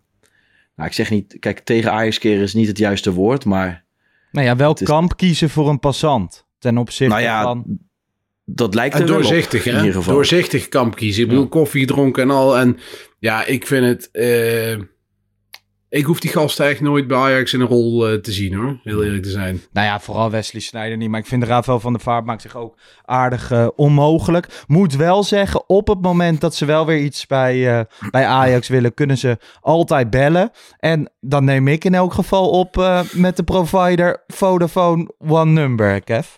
nou, ik zeg niet... Kijk, tegen Ajax keren is niet het juiste woord, maar... Nou ja, welk is- kamp kiezen voor een passant? Ten opzichte Nou ja, van... Dat lijkt En er wel op, doorzichtig, in hè? ieder geval. Doorzichtig kamp kiezen. Ik bedoel, koffie dronken en al. En ja, ik vind het... eh, Ik hoef die gasten echt nooit bij Ajax in een rol eh, te zien hoor, heel eerlijk te zijn. Nou ja, vooral Wesley Sneijder niet. Maar ik vind Rafael van der Vaart maakt zich ook aardig eh, onmogelijk. Moet wel zeggen, op het moment dat ze wel weer iets bij, eh, bij Ajax willen, kunnen ze altijd bellen. En dan neem ik in elk geval op eh, met de provider Vodafone One Number, Kev.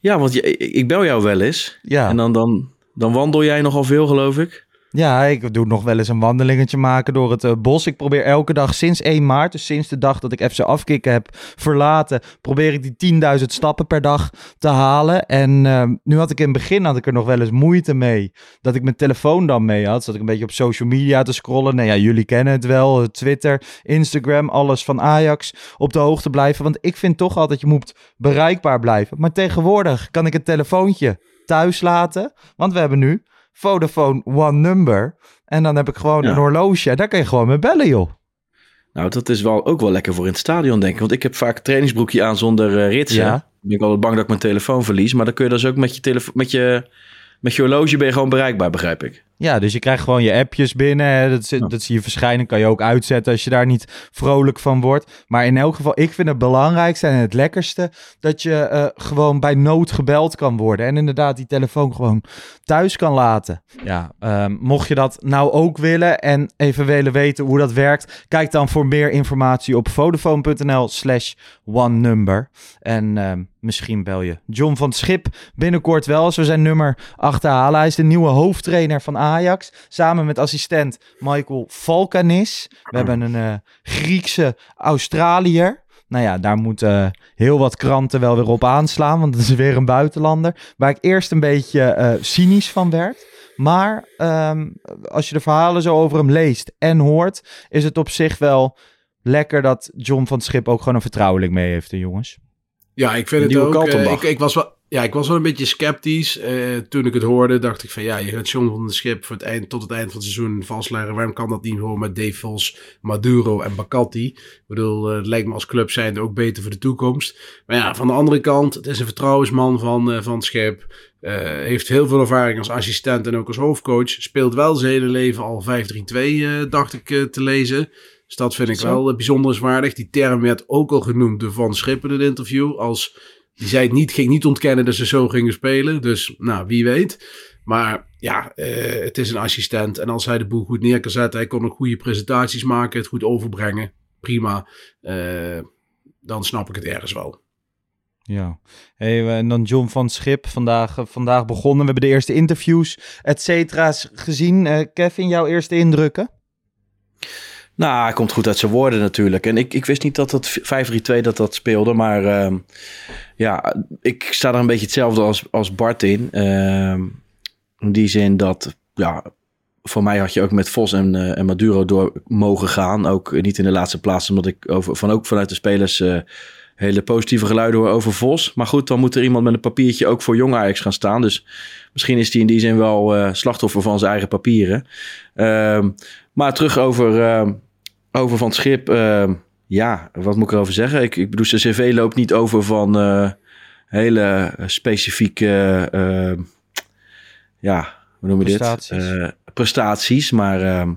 Ja, want je, ik bel jou wel eens. Ja. En dan, dan, dan wandel jij nogal veel, geloof ik. Ja, ik doe nog wel eens een wandelingetje maken door het eh, bos. Ik probeer elke dag sinds 1 maart, dus sinds de dag dat ik FC Afkikken heb verlaten, probeer ik die 10.000 stappen per dag te halen. En ehm, nu had ik in het begin had ik er nog wel eens moeite mee dat ik mijn telefoon dan mee had. Zat ik een beetje op social media te scrollen. Nou ja, jullie kennen het wel. Twitter, Instagram, alles van Ajax op de hoogte blijven. Want ik vind toch altijd je moet bereikbaar blijven. Maar tegenwoordig kan ik het telefoontje thuis laten, want we hebben nu Vodafone One Number. En dan heb ik gewoon Ja. een horloge. Daar kan je gewoon mee bellen, joh. Nou, dat is wel ook wel lekker voor in het stadion, denk ik. Want ik heb vaak een trainingsbroekje aan zonder eh, ritsen. Ja. Ben ik altijd bang dat ik mijn telefoon verlies. Maar dan kun je dus ook met je, met je, met je horloge ben je gewoon bereikbaar, begrijp ik. Ja, dus je krijgt gewoon je appjes binnen. hè. Dat, dat zie je verschijnen. Kan je ook uitzetten als je daar niet vrolijk van wordt. Maar in elk geval, ik vind het belangrijkste en het lekkerste dat je eh, gewoon bij nood gebeld kan worden. En inderdaad die telefoon gewoon thuis kan laten. Ja, ehm, mocht je dat nou ook willen en even willen weten hoe dat werkt, kijk dan voor meer informatie op vodafone.nl slash one number. En ehm, misschien bel je John van Schip binnenkort wel als we zijn nummer achterhalen. Hij is de nieuwe hoofdtrainer van Ajax. Samen met assistent Michael Valkanis. We hebben een eh, Griekse Australiër. Nou ja, daar moeten heel wat kranten wel weer op aanslaan. Want het is weer een buitenlander. Waar ik eerst een beetje eh, cynisch van werd. Maar ehm, als je de verhalen zo over hem leest en hoort, is het op zich wel lekker dat John van Schip ook gewoon een vertrouweling mee heeft, hè, jongens. Ja, ik vind het ook. eh, ik, ik, was wel, ja, ik was wel een beetje sceptisch. eh, toen ik het hoorde, dacht ik van ja, je gaat John van de Schip voor het eind, tot het eind van het seizoen vastleggen. Waarom kan dat niet gewoon met Vos, Maduro en Bacatti? Ik bedoel, eh, het lijkt me als club zijnde ook beter voor de toekomst. Maar ja, van de andere kant, het is een vertrouwensman van, van het Schip. Heeft heel veel ervaring als assistent en ook als hoofdcoach. Speelt wel zijn hele leven al 5-3-2, eh, dacht ik te lezen. Dus dat vind ik Zo. wel eh, bijzonderswaardig. Die term werd ook al genoemd door Van Schip in het interview. Als, die zei het niet, ging niet ontkennen dat ze zo gingen spelen. Dus nou, wie weet. Maar ja, eh, het is een assistent. En als hij de boel goed neer kan zetten, hij kon ook goede presentaties maken, het goed overbrengen. Prima. Eh, dan snap ik het ergens wel. Ja, hey, en dan John van Schip, vandaag, vandaag begonnen. We hebben de eerste interviews, et cetera's gezien. Kevin, jouw eerste indrukken? Nou, hij komt goed uit zijn woorden natuurlijk. En ik, ik wist niet dat dat 5-3-2 dat dat speelde. Maar ehm, ja, ik sta er een beetje hetzelfde als, als Bart in. Ehm, in die zin dat, ja, voor mij had je ook met Vos en, eh, en Maduro door mogen gaan. Ook niet in de laatste plaats, omdat ik over, van, ook vanuit de spelers eh, hele positieve geluiden hoor over Vos. Maar goed, dan moet er iemand met een papiertje ook voor jong Ajax gaan staan. Dus misschien is hij in die zin wel eh, slachtoffer van zijn eigen papieren. Ehm, maar terug over, over Van het Schip. ehm, ja, wat moet ik erover zeggen? Ik, ik bedoel, zijn cv loopt niet over van eh, hele specifieke... ehm, ja, hoe noem je Prestaties. dit? Eh, prestaties, maar... ehm,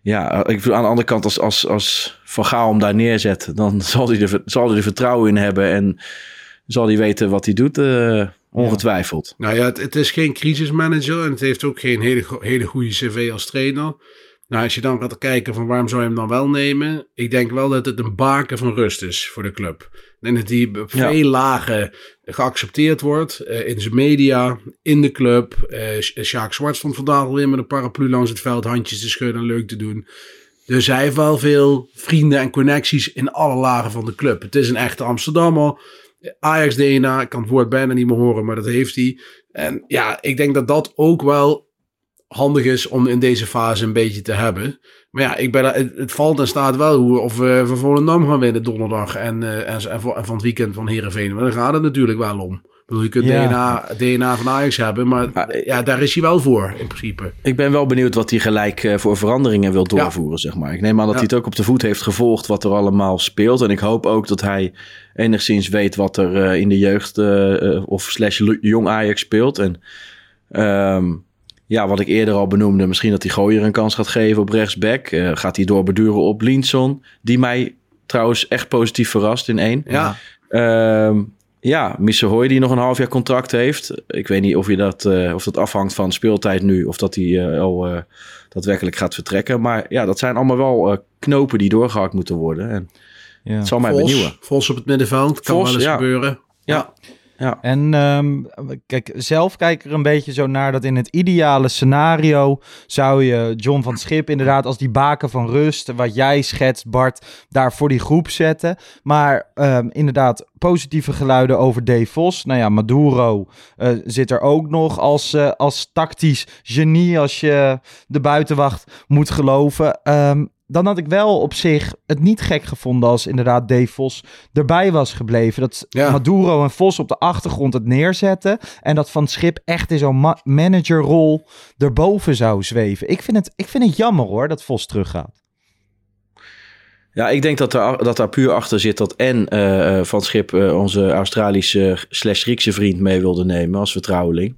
ja, ik bedoel, aan de andere kant, als, als, als Van Gaal hem daar neerzet, dan <laughs> zal hij, er, zal hij er vertrouwen in hebben en zal hij weten wat hij doet, eh, ongetwijfeld. Nou ja, het, het is geen crisismanager en het heeft ook geen hele, hele goede cv als trainer. Nou, als je dan gaat kijken van waarom zou je hem dan wel nemen? Ik denk wel dat het een baken van rust is voor de club. Denk dat hij op Ja. veel lagen geaccepteerd wordt. eh, in zijn media, in de club. Sja- Sjaak Zwart stond vandaag alweer met een paraplu langs het veld. Handjes te schudden en leuk te doen. Dus hij heeft wel veel vrienden en connecties in alle lagen van de club. Het is een echte Amsterdammer. Ajax DNA, ik kan het woord bijna niet meer horen, maar dat heeft hij. En ja, ik denk dat dat ook wel handig is om in deze fase een beetje te hebben. Maar ja, ik ben, het, het valt en staat wel hoe of we van Volendam gaan winnen donderdag en, eh, en, en, voor- en van het weekend van Heerenveen. Maar daar gaat het natuurlijk wel om. Ik bedoel, je kunt Ja. DNA, DNA van Ajax hebben, maar Maar- ja, daar is hij wel voor in principe. Ik ben wel benieuwd wat hij gelijk eh, voor veranderingen wil doorvoeren, zeg maar. Ik neem aan dat Ja. hij het ook op de voet heeft gevolgd wat er allemaal speelt. En ik hoop ook dat hij enigszins weet wat er eh, in de jeugd eh, eh, of slash jong Ajax speelt. En ehm, ja, wat ik eerder al benoemde, misschien dat hij Gooier een kans gaat geven op rechtsback. Uh, gaat hij doorbeduren op Linson, die mij trouwens echt positief verrast in één. Ja. Ehm, ja, Missehoy die nog een half jaar contract heeft. Ik weet niet of, je dat, uh, of dat afhangt van speeltijd nu of dat hij uh, al uh, daadwerkelijk gaat vertrekken. Maar ja, dat zijn allemaal wel knopen die doorgehakt moeten worden. En ja. Het zal mij Vos, benieuwen. Vos op het middenveld, kan Vos, wel eens ja. gebeuren. Ja. Ja. En um, kijk, zelf kijk er een beetje zo naar dat in het ideale scenario zou je John van Schip inderdaad als die baken van rust, wat jij schetst Bart, daar voor die groep zetten. Maar um, inderdaad, positieve geluiden over Dave Vos. Nou ja, Maduro uh, zit er ook nog als, uh, als tactisch genie als je de buitenwacht moet geloven. Um, dan had ik wel op zich het niet gek gevonden als inderdaad Dave Vos erbij was gebleven. Dat Ja. Maduro en Vos op de achtergrond het neerzetten. En dat Van Schip echt in zo'n ma- managerrol erboven zou zweven. Ik vind, het, ik vind het jammer hoor, dat Vos teruggaat. Ja, ik denk dat, er, dat daar puur achter zit dat en uh, Van Schip uh, onze Australische slash Griekse vriend mee wilde nemen als vertrouweling.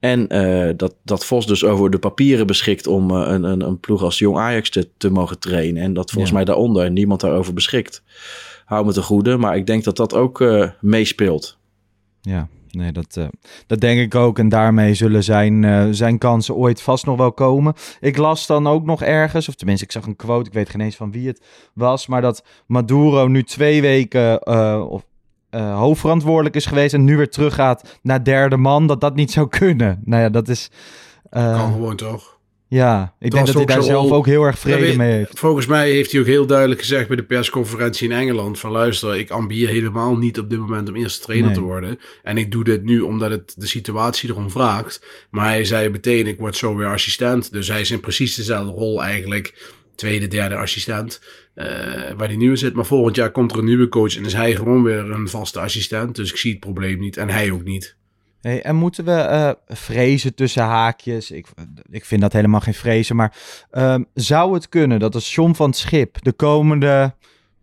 En uh, dat, dat Vos dus over de papieren beschikt om uh, een, een, een ploeg als Jong Ajax te, te mogen trainen. En dat volgens ja. mij daaronder niemand daarover beschikt. Hou me te goede, maar ik denk dat dat ook uh, meespeelt. Ja, nee, dat, uh, dat denk ik ook. En daarmee zullen zijn, uh, zijn kansen ooit vast nog wel komen. Ik las dan ook nog ergens, of tenminste, ik zag een quote, ik weet geen eens van wie het was, maar dat Maduro nu twee weken, uh, of uh, hoofdverantwoordelijk is geweest en nu weer teruggaat naar derde man, dat dat niet zou kunnen. Nou ja, dat is... Uh, kan gewoon toch? Ja, ik denk dat hij daar zelf ook heel erg vrede mee heeft. Volgens mij heeft hij ook heel duidelijk gezegd bij de persconferentie in Engeland van luister, ik ambieer helemaal niet op dit moment om eerste trainer nee. te worden. En ik doe dit nu omdat het de situatie erom vraagt. Maar hij zei meteen, ik word zo weer assistent. Dus hij is in precies dezelfde rol eigenlijk tweede, derde assistent. Uh, waar hij nu zit. Maar volgend jaar komt er een nieuwe coach en is hij gewoon weer een vaste assistent. Dus ik zie het probleem niet. En hij ook niet. Hey, en moeten we uh, vrezen tussen haakjes? Ik, ik vind dat helemaal geen vrezen. Maar uh, zou het kunnen dat als John van het Schip de komende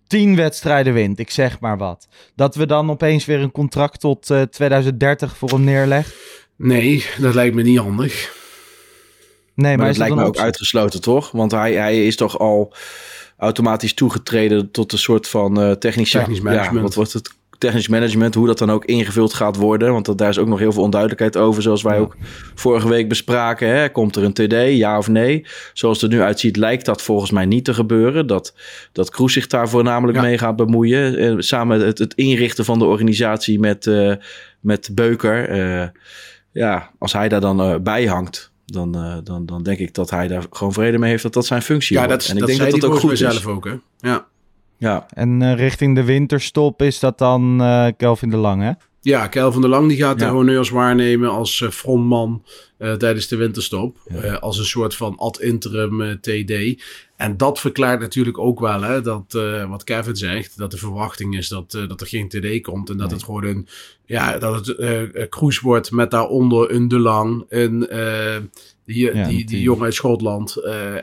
tien wedstrijden wint, ik zeg maar wat, dat we dan opeens weer een contract tot uh, 2030 voor hem neerleggen? Nee, dat lijkt me niet handig. Nee, maar, maar dat is lijkt dat me ook uitgesloten, toch? Want hij, hij is toch al automatisch toegetreden tot een soort van uh, technisch, technisch management. Ja, wat wordt het? Technisch management, hoe dat dan ook ingevuld gaat worden. Want dat, daar is ook nog heel veel onduidelijkheid over. Zoals wij ja. ook vorige week bespraken. Hè? Komt er een TD, ja of nee? Zoals het er nu uitziet, lijkt dat volgens mij niet te gebeuren. Dat, dat Kroes zich daar voornamelijk ja. mee gaat bemoeien. Uh, samen het, het inrichten van de organisatie met, uh, met Beuker. Uh, ja, als hij daar dan bij hangt. Dan, uh, dan, dan denk ik dat hij daar gewoon vrede mee heeft dat dat zijn functie ja, wordt. Dat, en ik dat denk dat dat dat ook goed zelf is. ook, hè? Ja. Ja. En uh, richting de winterstop is dat dan uh, Kelvin de Lang, hè? Ja, Kelvin de Lang die gaat ja. de honneurs waarnemen als uh, frontman uh, tijdens de winterstop. Ja. Uh, als een soort van ad interim TD. En dat verklaart natuurlijk ook wel hè, dat, wat Kevin zegt, dat de verwachting is dat, dat er geen TD komt. En dat nee. het gewoon een, ja, dat het cruise wordt met daaronder een De Lang, een, die, ja, die, die jongen uit Schotland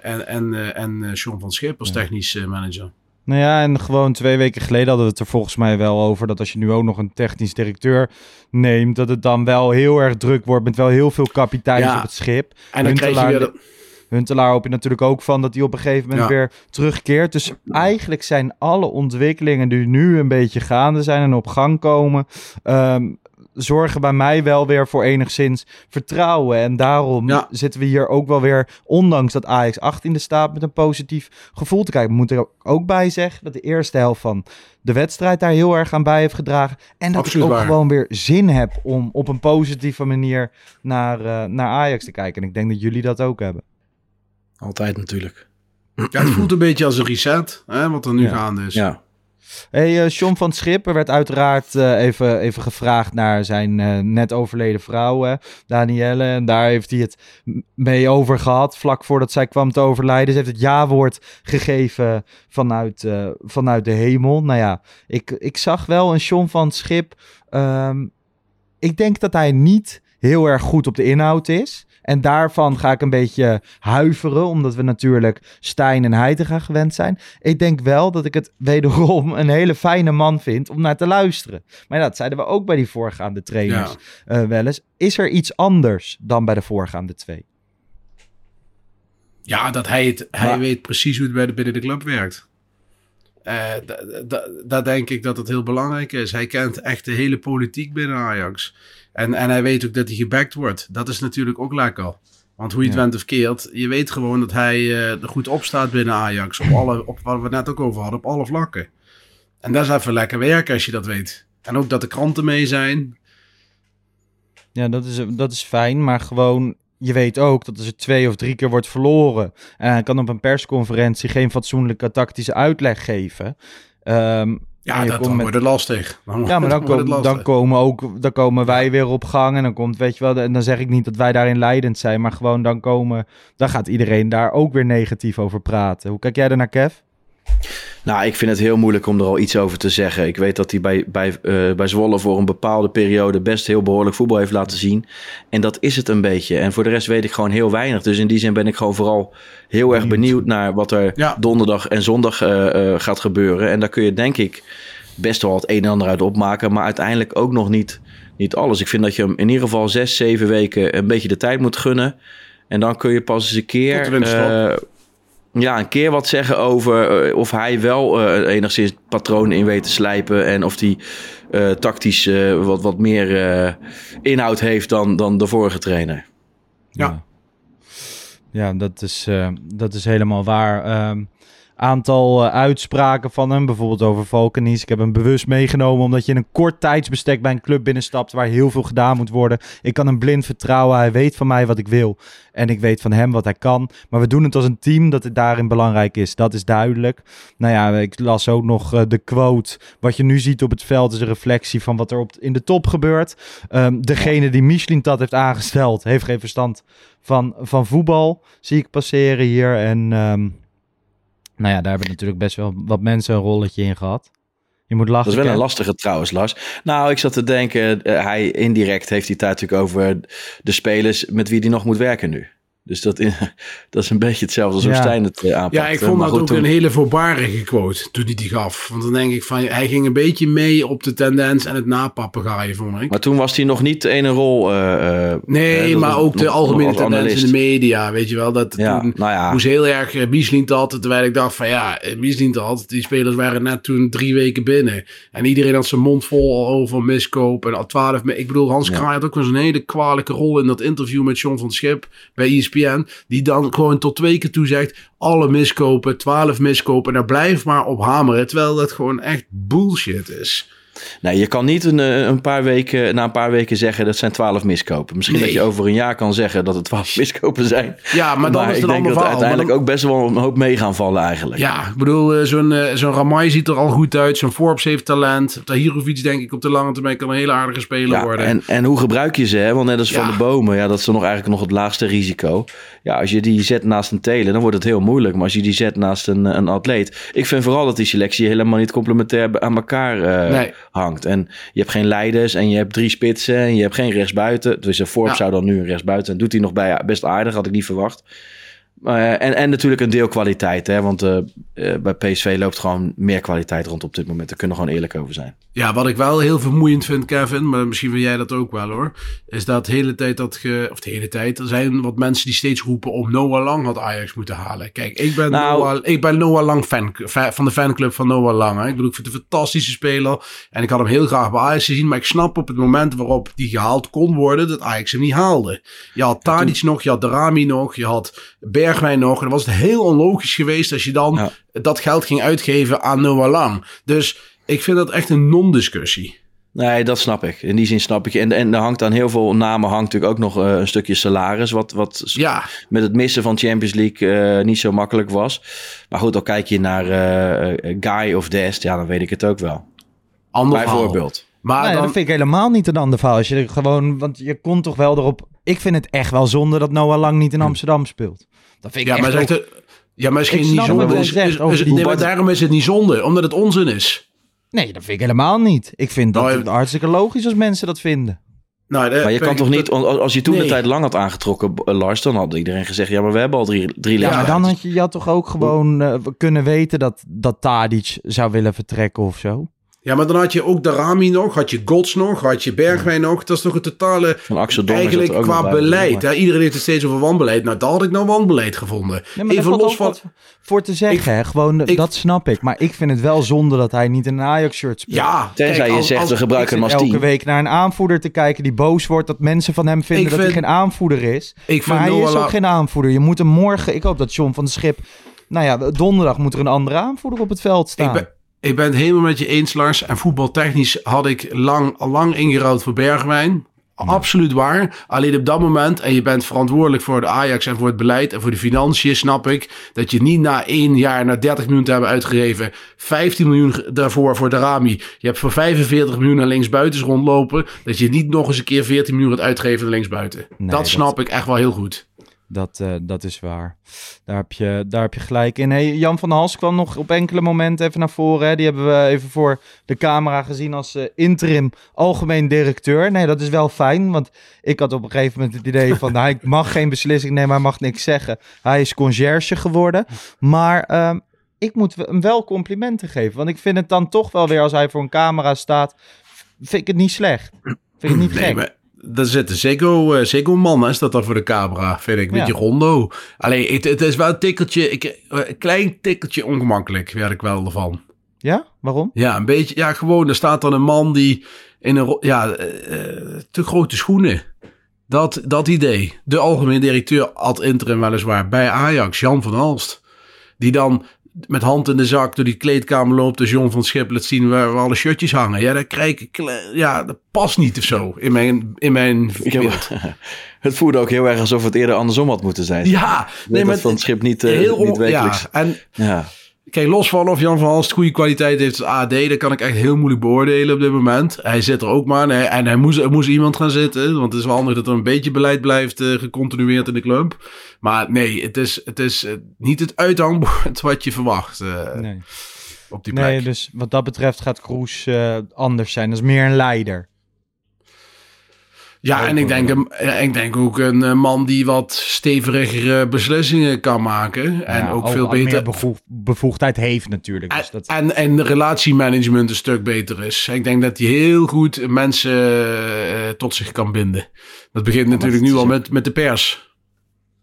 en, en, en Sean van Schip als ja. technisch manager. Nou ja, en gewoon twee weken geleden hadden we het er volgens mij wel over dat als je nu ook nog een technisch directeur neemt, dat het dan wel heel erg druk wordt met wel heel veel kapiteins ja. op het schip. En dan krijg je weer... De... Huntelaar hoop je natuurlijk ook van dat hij op een gegeven moment ja. weer terugkeert. Dus eigenlijk zijn alle ontwikkelingen die nu een beetje gaande zijn en op gang komen, um, zorgen bij mij wel weer voor enigszins vertrouwen. En daarom ja. zitten we hier ook wel weer, ondanks dat Ajax 18 de staat, met een positief gevoel te kijken. We moeten er ook bij zeggen dat de eerste helft van de wedstrijd daar heel erg aan bij heeft gedragen. En dat Absoluut ik ook waar. gewoon weer zin heb om op een positieve manier naar, uh, naar Ajax te kijken. En ik denk dat jullie dat ook hebben. Altijd natuurlijk. Ja, het voelt een beetje als een reset, hè, wat er nu Ja. gaande is. Ja. Hey, uh, John van Schipper werd uiteraard uh, even, even gevraagd naar zijn uh, net overleden vrouw, Danielle. En daar heeft hij het mee over gehad, vlak voordat zij kwam te overlijden. Ze heeft het ja-woord gegeven vanuit, vanuit de hemel. Nou ja, ik, ik zag wel een John van Schip. Um, ik denk dat hij niet heel erg goed op de inhoud is. En daarvan ga ik een beetje huiveren, omdat we natuurlijk Stijn en Heitinga gewend zijn. Ik denk wel dat ik het wederom een hele fijne man vind om naar te luisteren. Maar ja, dat zeiden we ook bij die voorgaande trainers ja. uh, wel eens. Is er iets anders dan bij de voorgaande twee? Ja, dat hij het, hij Maar- weet precies hoe het bij de, binnen de club werkt. Eh, da- da- Daar denk ik dat het heel belangrijk is. Hij kent echt de hele politiek binnen Ajax. En, en hij weet ook dat hij gebackt wordt. Dat is natuurlijk ook lekker. Want hoe je het Ja. went of keert, je weet gewoon dat hij eh, er goed op staat binnen Ajax. Op alle, op wat we het net ook over hadden, op alle vlakken. En dat is even lekker werken als je dat weet. En ook dat de kranten mee zijn. Ja, dat is, dat is fijn, maar gewoon, je weet ook dat als er twee of drie keer wordt verloren en hij kan op een persconferentie geen fatsoenlijke tactische uitleg geven. ehm, Ja, dat dan met- wordt het lastig. Dan, Ja, maar <laughs> dan, het kom- dan komen ook, dan komen wij weer op gang en dan komt, weet je wel, en dan zeg ik niet dat wij daarin leidend zijn, maar gewoon dan komen, dan gaat iedereen daar ook weer negatief over praten. Hoe kijk jij er naar, Kev? Nou, ik vind het heel moeilijk om er al iets over te zeggen. Ik weet dat hij bij, bij, eh, bij Zwolle voor een bepaalde periode best heel behoorlijk voetbal heeft laten zien. En dat is het een beetje. En voor de rest weet ik gewoon heel weinig. Dus in die zin ben ik gewoon vooral heel erg benieuwd naar wat er Ja. donderdag en zondag eh, eh, gaat gebeuren. En daar kun je denk ik best wel het een en ander uit opmaken. Maar uiteindelijk ook nog niet, niet alles. Ik vind dat je hem in ieder geval zes, zeven weken een beetje de tijd moet gunnen. En dan kun je pas eens een keer... Tot de winterstop. eh, ja, een keer wat zeggen over eh, of hij wel eh, enigszins patronen in weet te slijpen. En of hij eh, tactisch wat, wat meer eh, inhoud heeft dan, dan de vorige trainer. Ja. Ja, dat is, eh, dat is helemaal waar. Ehm aantal eh, uitspraken van hem, bijvoorbeeld over Valkenies. Ik heb hem bewust meegenomen omdat je in een kort tijdsbestek bij een club binnenstapt waar heel veel gedaan moet worden. Ik kan hem blind vertrouwen. Hij weet van mij wat ik wil en ik weet van hem wat hij kan. Maar we doen het als een team dat het daarin belangrijk is. Dat is duidelijk. Nou ja, ik las ook nog eh, de quote. Wat je nu ziet op het veld is een reflectie van wat er op, in de top gebeurt. Ehm, degene die Michelin dat heeft aangesteld, heeft geen verstand van, van voetbal. Zie ik passeren hier. En ehm, nou ja, daar hebben natuurlijk best wel wat mensen een rolletje in gehad. Je moet lachen. Dat is wel een lastige trouwens, Lars. Nou, ik zat te denken, eh, hij indirect heeft hij het natuurlijk over de spelers met wie hij nog moet werken nu. Dus dat, <laughs> dat is een beetje hetzelfde als hoe Ja. Stijn het eh, aanpakt. Ja, ik vond Maar dat ook toen- een hele voorbarige quote toen hij die gaf. Want dan denk ik van, hij ging een beetje mee op de tendens en het napapegaaien, vond ik. Maar toen was hij nog niet een rol. eh, eh, Nee, maar ook de nog- algemene nog tendens in de media, weet je wel. Dat Ja, toen nou ja. moest heel erg uh, had, terwijl ik dacht van ja, Biesliet had, die spelers waren net toen drie weken binnen. En iedereen had zijn mond vol al over miskoop en al twaalf. Ik bedoel, Hans Ja. Kraai had ook wel zo'n hele kwalijke rol in dat interview met John van Schip bij E ESPN. Die dan gewoon tot twee keer toe zegt, alle miskopen, twaalf miskopen. En daar blijf maar op hameren, terwijl dat gewoon echt bullshit is. Nee, je kan niet een, eh, een paar weken, na een paar weken zeggen dat zijn twaalf miskopen. Misschien Nee. dat je over een jaar kan zeggen dat het twaalf <laughs> miskopen zijn. Ja, maar dan is het ik denk dat verhaal. uiteindelijk dan- ook best wel een hoop mee gaan vallen eigenlijk. Ja, ik bedoel, eh, zo'n eh, zo'n Ramai ziet er al goed uit. Zo'n Forbes heeft talent. Tahirovic denk ik op de lange termijn kan een hele aardige speler Ja, worden. en, en hoe gebruik je ze? Hè? Want net als van de bomen, ja, dat is dan nog eigenlijk nog het laagste risico. Ja, als je die zet naast een teler, dan wordt het heel moeilijk. Maar als je die zet naast een, een atleet. Ik vind vooral dat die selectie helemaal niet complementair aan elkaar eh, Nee. Hangt. En je hebt geen leiders en je hebt drie spitsen en je hebt geen rechtsbuiten. Dus een Forbes Ja. zou dan nu een rechtsbuiten. En doet hij nog bij best aardig, had ik niet verwacht. Eh, en, en natuurlijk een deel kwaliteit. Hè? Want eh, eh, bij PSV loopt gewoon meer kwaliteit rond op dit moment. Daar kunnen we gewoon eerlijk over zijn. Ja, wat ik wel heel vermoeiend vind, Kevin, maar misschien vind jij dat ook wel hoor, is dat de hele tijd dat ge, of de hele tijd, er zijn wat mensen die steeds roepen om Noah Lang had Ajax moeten halen. Kijk, ik ben, Nou- Noah, ik ben Noah Lang fan, fa- van de fanclub van Noah Lang. Hè. Ik bedoel, ik vind het een fantastische speler en ik had hem heel graag bij Ajax gezien, maar ik snap op het moment waarop die gehaald kon worden, dat Ajax hem niet haalde. Je had Tadic nog, je had Darami nog, je had Bergwijn nog. En dan was het heel onlogisch geweest als je dan Ja. dat geld ging uitgeven aan Noah Lang. Dus ik vind dat echt een non-discussie. Nee, dat snap ik. In die zin snap ik. En, en er hangt aan heel veel namen hangt natuurlijk ook nog eh, een stukje salaris. Wat, wat Ja, met het missen van Champions League eh, niet zo makkelijk was. Maar goed, dan kijk je naar eh, Guy of Dest. Ja, dan weet ik het ook wel. ander. Bijvoorbeeld. Maar Nee, dan, dat vind ik helemaal niet een ander verhaal. Als je gewoon, want je kon toch wel erop. Ik vind het echt wel zonde dat Noah Lang niet in Amsterdam speelt. Dat vind ik ja, echt maar, ook- het, ja, maar geen niet zonde. Is, is- over is- nee, maar daarom is het niet zonde, omdat het onzin is. Nee, dat vind ik helemaal niet. Ik vind dat Nou, het hartstikke logisch als mensen dat vinden. Nou, Maar je kan toch niet, als je toen de Nee. tijd lang had aangetrokken, eh, Lars, dan had iedereen gezegd: ja, maar we hebben al drie, drie Ja, maar dan had je, je had toch ook gewoon eh, kunnen weten dat, dat Tadic zou willen vertrekken of zo? Ja, maar dan had je ook Darami nog, had je Gods nog, had je Bergwijn nog. Dat is toch een totale... Van Axel Eigenlijk ook qua bij, beleid. Iedereen heeft het steeds over wanbeleid. Nou, daar had ik nou wanbeleid gevonden. Even los van... wat voor te zeggen, hè. Gewoon, ik- dat snap ik. Maar ik vind het wel zonde dat hij niet in een Ajax-shirt speelt. Ja, Tenzij kijk, je als- zegt, we gebruiken hem als elke team. week naar een aanvoerder te kijken die boos wordt dat mensen van hem vinden Ik dat vind- hij geen aanvoerder is. Ik vind Maar hij Noah is ook geen aanvoerder. Je moet hem morgen, ik hoop dat John van de Schip, nou ja, donderdag moet er een andere aanvoerder op het veld staan. Ik ben, ik ben het helemaal met je eens, Lars. En voetbaltechnisch had ik lang, lang ingeruild voor Bergwijn. Absoluut waar. Alleen op dat moment, en je bent verantwoordelijk voor de Ajax en voor het beleid en voor de financiën, snap ik. Dat je niet na één jaar, na 30 miljoen te hebben uitgegeven, 15 miljoen daarvoor voor de Rami. Je hebt voor 45 miljoen naar linksbuitens rondlopen. Dat je niet nog eens een keer 14 miljoen gaat uitgeven naar linksbuiten. Nee, dat dat- snap ik echt wel heel goed. Dat, eh, dat is waar. Daar heb je, daar heb je gelijk in. Hey, Jan van der Hals kwam nog op enkele momenten even naar voren. Hè. Die hebben we even voor de camera gezien als eh, interim algemeen directeur. Nee, dat is wel fijn. Want ik had op een gegeven moment het idee van... <laughs> hij mag geen beslissing nemen, hij mag niks zeggen. Hij is conciërge geworden. Maar ehm, ik moet hem wel complimenten geven. Want ik vind het dan toch wel weer als hij voor een camera staat... vind ik het niet slecht. Vind ik het niet gek. Nee, maar daar zit een Ziggo, Ziggo man, hè, staat dan voor de camera, vind ik. Een Ja. beetje rondo. Alleen, het, het is wel een tikkeltje, ik, eh, een klein tikkeltje ongemakkelijk, werd ik wel ervan. Ja? Waarom? Ja, een beetje, ja, gewoon, er staat dan een man die in een, ja, eh, eh, te grote schoenen. Dat, dat idee. De algemeen directeur ad interim weliswaar bij Ajax, Jan van Halst. Die dan met hand in de zak door die kleedkamer loopt als John van Schip laat zien waar, waar alle shirtjes hangen. Ja, dat krijg ik, ja, dat past niet of zo in mijn, in mijn Ik heb- <laughs> het voelde ook heel erg alsof het eerder andersom had moeten zijn. Ja, nee, maar van het schip niet, eh, heel niet on- wekelijks. Ja, en Ja. Kijk, los van of Jan van Halst goede kwaliteit heeft als AD, dat kan ik echt heel moeilijk beoordelen op dit moment. Hij zit er ook maar en en hij moest, er moest iemand gaan zitten, want het is wel handig dat er een beetje beleid blijft eh, gecontinueerd in de club. Maar nee, het is, het is eh, niet het uithangbord <laughs> wat je verwacht eh, Nee. op die plek. Nee, dus wat dat betreft gaat Kroes anders zijn. Dat is meer een leider. Ja, en ik denk, ik denk ook een eh, man die wat stevigere beslissingen kan maken. En Ja, ook veel beter. meer bevoeg- bevoegdheid heeft natuurlijk. Dus En, dat, en, en de relatiemanagement een stuk beter is. Ik denk dat hij heel goed mensen eh, tot zich kan binden. Dat begint natuurlijk nu al met, met de pers.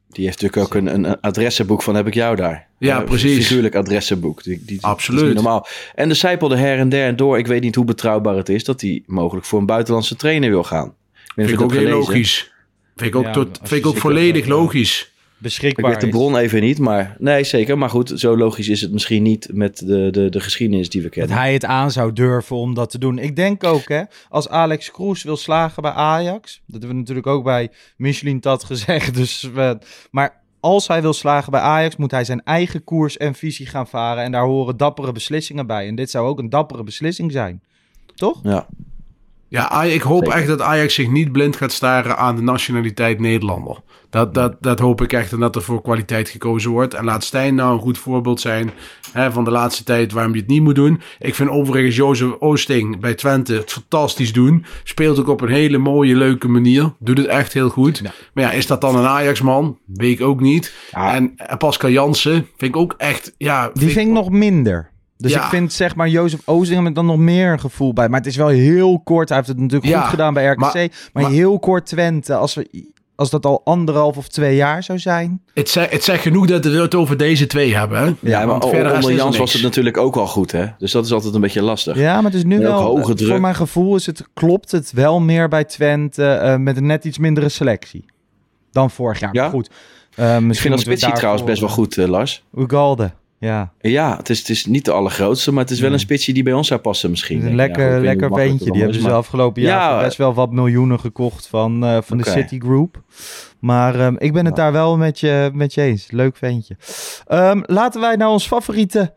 Die heeft natuurlijk ook een, een adressenboek van heb ik jou daar. Ja, Eh, precies. Figuurlijk adressenboek. Die, die, Absoluut. Is normaal. En de zijpelde her en der en door. Ik weet niet hoe betrouwbaar het is dat hij mogelijk voor een buitenlandse trainer wil gaan. Ik Vind ik ook heel dat logisch. Vind ik ook, Ja, tot, vind ik ook volledig dat dat, logisch. Ik beschikbaar weet de bron even niet, maar nee, zeker. Maar goed, zo logisch is het misschien niet met de, de, de geschiedenis die we Dat kennen. hij het aan zou durven om dat te doen. Ik denk ook, hè, als Alex Kroes wil slagen bij Ajax. Dat hebben we natuurlijk ook bij Michelin Tat gezegd. <laughs> Dus maar als hij wil slagen bij Ajax, moet hij zijn eigen koers en visie gaan varen. En daar horen dappere beslissingen bij. En dit zou ook een dappere beslissing zijn. Toch? Ja, Ja, ik hoop Zeker. echt dat Ajax zich niet blind gaat staren aan de nationaliteit Nederlander. Dat, dat, dat hoop ik echt en dat er voor kwaliteit gekozen wordt. En laat Stijn nou een goed voorbeeld zijn hè, van de laatste tijd waarom je het niet moet doen. Ik vind overigens Jozef Oosting bij Twente het fantastisch doen. Speelt ook op een hele mooie, leuke manier. Doet het echt heel goed. Maar ja, is dat dan een Ajax-man? Weet ik ook niet. Ja. En, en Pascal Jansen vind ik ook echt... Ja, Die vind ik nog minder. Dus Ja. ik vind zeg maar Jozef Oosting met dan nog meer een gevoel bij. Maar het is wel heel kort. Hij heeft het natuurlijk Ja, goed gedaan bij RKC. Maar, maar- maar- heel kort Twente. Als, we, als dat al anderhalf of twee jaar zou zijn. Het, zegt, het zegt genoeg dat we het over deze twee hebben. Hè? ja, maar want verder is onder er Jans was het natuurlijk ook al goed, hè? Dus dat is altijd een beetje lastig. Ja, maar het is nu En wel... hoge eh, druk. Voor mijn gevoel is het, klopt het wel meer bij Twente. eh, met een net iets mindere selectie. Dan vorig jaar. Ja? Maar goed. eh, Ik misschien vind dat spitsie trouwens best wel goed, eh, Lars. eh, Ugalde. Ja, Ja, het is, het is niet de allergrootste, maar het is wel een spitsie die bij ons zou passen misschien. een Ja, lekker, niet lekker hoe ventje. Die het hebben ze de afgelopen jaar Ja, best wel wat miljoenen gekocht van, eh, van de Oké. Citigroup. Maar ehm, ik ben het daar wel met je, met je eens. Leuk ventje. Ehm, laten wij naar ons favoriete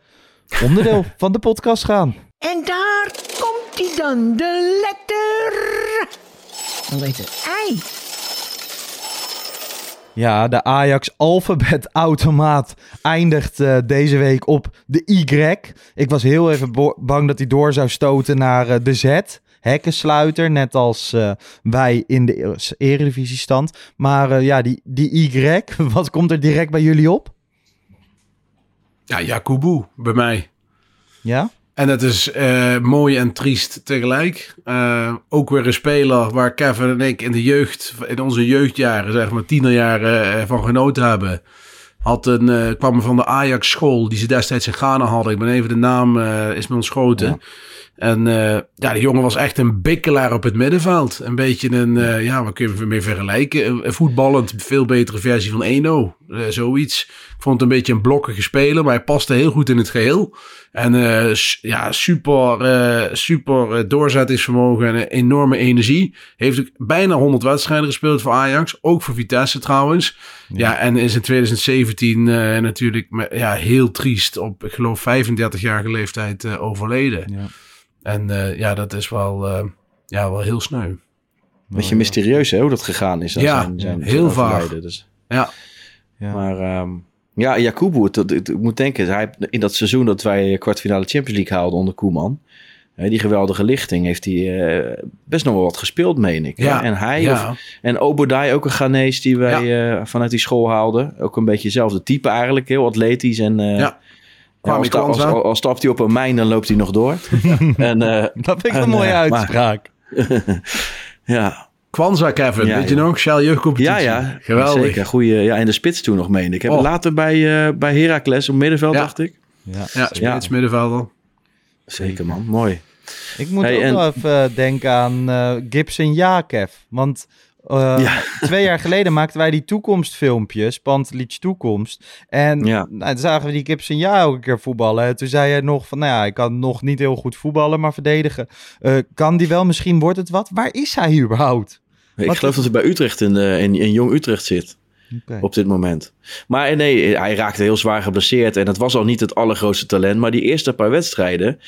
onderdeel <laughs> van de podcast gaan. En daar komt hij dan, de letter. Letter I. Ja, de Ajax alfabetautomaat <laughs> eindigt eh, deze week op de Y. Ik was heel even bang dat hij door zou stoten naar eh, de Z. Hekkensluiter, net als eh, wij in de e- eredivisiestand. Maar eh, ja, die, die Y, <laughs> wat komt er direct bij jullie op? Ja, Jakubu bij mij. Ja? En het is eh, mooi en triest tegelijk. Eh, ook weer een speler waar Kevin en ik in de jeugd, in onze jeugdjaren, zeg maar tienerjaren, uh, van genoten hebben. Had een, kwam van de Ajax school die ze destijds in Ghana hadden. Ik ben even de naam, is me ontschoten. Ja. En uh, ja, de jongen was echt een bikkelaar op het middenveld. Een beetje een, uh, ja, wat kun je mee vergelijken? Een, een voetballend, veel betere versie van Eno. Uh, zoiets. Ik vond het een beetje een blokkige speler, maar hij paste heel goed in het geheel. En ja, super, super doorzettingsvermogen en enorme energie. Heeft ook bijna 100 wedstrijden gespeeld voor Ajax. Ook voor Vitesse trouwens. Ja, ja en is in 2017 natuurlijk ja, heel triest op, ik geloof, 35-jarige leeftijd overleden. Ja. En uh, ja, dat is wel, uh, ja, wel heel sneu. Beetje mysterieus hè, hoe dat gegaan is. Ja, zijn, zijn heel vaag. Dus. Ja. ja. Maar um, ja, Jakubu, ik moet denken, hij, in dat seizoen dat wij kwartfinale Champions League haalden onder Koeman, hè, die geweldige lichting, heeft hij uh, best nog wel wat gespeeld, meen ik. Ja. En hij, ja. of, en Obodai, ook een Ghanese die wij ja. vanuit die school haalden. Ook een beetje hetzelfde type eigenlijk, heel atletisch en... ja. Ja, als, als, als, als, stapt hij op een mijn, dan loopt hij nog door. <laughs> <laughs> en, uh, dat vind ik en, een mooie uh, uitspraak. Maar, <laughs> ja. Kwanza, Kevin, ja, weet je nog? Shell jeugdcompetitie. Ja, ja. Geweldig. Zeker, goeie, ja, in de spits toen nog, meen ik. Heb oh. later bij, uh, bij Heracles op middenveld, ja. dacht ik. Ja, ja spits, middenvelder. Zeker, man. Mooi. Ik moet hey, ook en... wel even denken aan uh, Gibson Jakev. Want uh, ja. <laughs> Twee jaar geleden maakten wij die toekomstfilmpjes, Pantelic Toekomst. En ja. nou, toen zagen we die Gibson ja elke keer voetballen. En toen zei hij nog van, nou ja, ik kan nog niet heel goed voetballen, maar verdedigen. Uh, kan die wel, misschien wordt het wat. Waar is hij überhaupt? Ik wat geloof is... dat hij bij Utrecht in, in, in Jong Utrecht zit. Okay. Op dit moment. Maar nee, hij raakte heel zwaar geblesseerd. En het was al niet het allergrootste talent. Maar die eerste paar wedstrijden.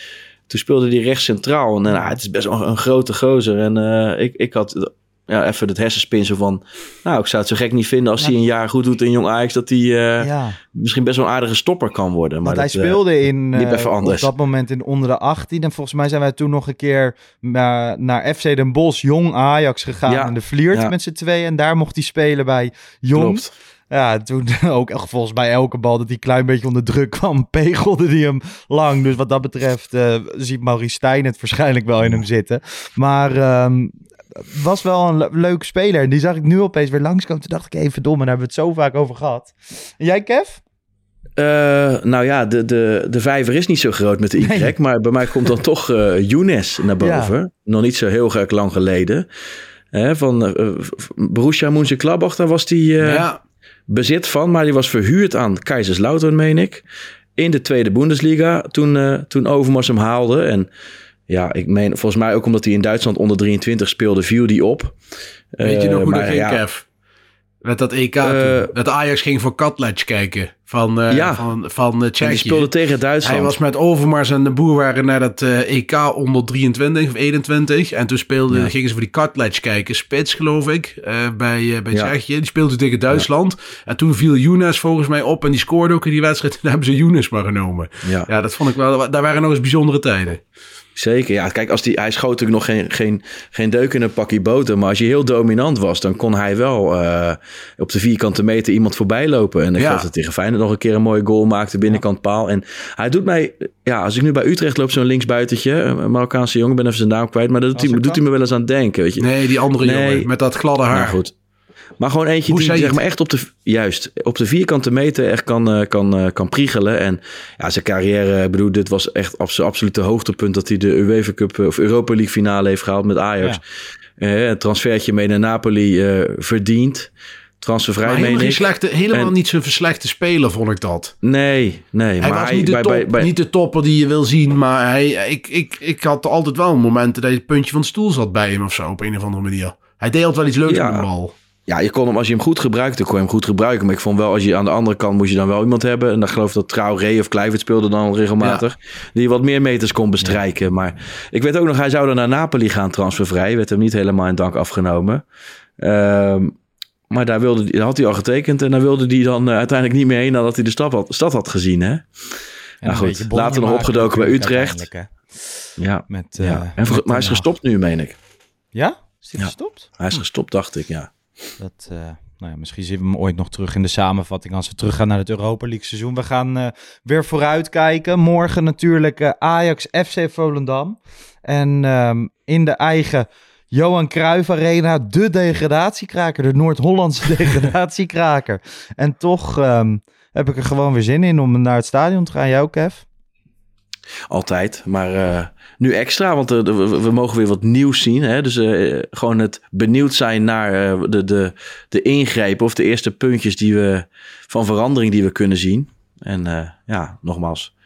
Toen speelde hij rechts centraal. En nou, het is best wel een grote gozer. En uh, ik, ik had ja, even het hersenspinsel van... Nou, ik zou het zo gek niet vinden als ja. hij een jaar goed doet in Jong Ajax... dat hij uh, ja. misschien best wel een aardige stopper kan worden. Maar dat, hij speelde uh, in, uh, op dat moment in onder de 18. En volgens mij zijn wij toen nog een keer naar, naar FC Den Bosch... Jong Ajax gegaan ja. in de Vliert met z'n tweeën. En daar mocht hij spelen bij Jong. Klopt. Ja, toen <laughs> ook volgens mij elke bal dat hij een klein beetje onder druk kwam, <laughs> pegelde hij hem lang. Dus wat dat betreft uh, ziet Maurice Stijn het waarschijnlijk wel in hem zitten. Maar um, was wel een le leuke speler. En die zag ik nu opeens weer langskomen. Toen dacht ik, even dom, en daar hebben we het zo vaak over gehad. En jij, Kev? Uh, nou ja, de, de, de vijver is niet zo groot met de Y, nee. <laughs> maar bij mij komt dan toch uh, Younes naar boven. Ja. Nog niet zo heel erg lang geleden. Hè, van uh, Borussia Mönchengladbach, daar was die ja. bezit van, maar die was verhuurd aan Kaiserslautern, meen ik. In de tweede Bundesliga, toen, toen Overmars hem haalde. En ja, ik meen volgens mij ook omdat hij in Duitsland onder 23 speelde, viel die op. Weet je nog hoe uh, dat ging, ja, Kev? Met dat EK uh, Dat Ajax ging voor Katletch kijken van, uh, ja. van, uh. Die speelde tegen Duitsland. Hij was met Overmars en de Boer waren naar dat EK onder 23 of 21. En toen speelden, ja. gingen ze voor die Katletch kijken. Spits geloof ik, bij, bij ja. Tsjechië. Die speelde tegen Duitsland. En toen viel Younes volgens mij op en die scoorde ook in die wedstrijd. <laughs> En hebben ze Younes maar genomen. Ja. ja, dat vond ik wel, daar waren nog eens bijzondere tijden. Zeker, ja. Kijk, als die, hij schoot natuurlijk nog geen, geen, geen deuk in een pakje boter. Maar als je heel dominant was, dan kon hij wel uh, op de vierkante meter iemand voorbij lopen. En ik ja. geloof dat tegen Feyenoord nog een keer een mooie goal maakte, binnenkant paal. En hij doet mij, ja, als ik nu bij Utrecht loop, zo'n linksbuitertje, een Marokkaanse jongen, ben even zijn naam kwijt. Maar dat doet, hij, doet hij me wel eens aan denken, weet je. Nee, die andere nee. jongen met dat gladde haar. Nou goed. Maar gewoon eentje Hoe die zeg maar echt op de, juist, op de vierkante meter echt kan, uh, kan, uh, kan priegelen. En ja, zijn carrière, ik bedoel, dit was echt abso absolute hoogtepunt dat hij de UEFA Cup of Europa League finale heeft gehaald met Ajax. Ja. Uh, een transfertje mee naar Napoli verdiend. Transfervrij, maar helemaal, geen slechte, helemaal en, niet zo'n verslechte speler, vond ik dat. Nee, nee. Hij maar was hij, niet, de bij, top, bij, bij, niet de topper die je wil zien, maar hij, ik, ik, ik had altijd wel momenten dat je het puntje van de stoel zat bij hem of zo, op een of andere manier. Hij deed altijd wel iets leuks Ja. met de bal. Ja, je kon hem, als je hem goed gebruikte, kon je hem goed gebruiken. Maar ik vond wel, als je aan de andere kant moest je dan wel iemand hebben. En dan geloof ik dat Traoré of Kluivert speelde dan regelmatig. Die wat meer meters kon bestrijken. Maar ik weet ook nog, hij zou dan naar Napoli gaan transfervrij. Werd hem niet helemaal in dank afgenomen. Ehm, maar daar, wilde, daar had hij al getekend. En daar wilde hij dan uh, uiteindelijk niet meer heen nadat hij de stad had, stad had gezien. Hè? En Nou goed, later nog opgedoken bij Utrecht. Ja. Met, ja. eh, En maar hij is gestopt nu, meen ik. Ja? Is Ja. gestopt? Hij is gestopt, dacht ik, ja. Eh, nou ja, misschien zien we hem ooit nog terug in de samenvatting als we teruggaan naar het Europa League seizoen. We gaan uh, weer vooruitkijken. Morgen natuurlijk uh, Ajax FC Volendam. En um, in de eigen Johan Cruijff Arena, de degradatiekraker, de Noord-Hollandse <laughs> degradatiekraker. En toch um, heb ik er gewoon weer zin in om naar het stadion te gaan. Ook, Kev? Altijd, maar nu extra, want uh, we, we, mogen weer wat nieuws zien. Hè? Dus uh, gewoon het benieuwd zijn naar de, de, de ingrepen of de eerste puntjes die we, van verandering die we kunnen zien. En ja, nogmaals,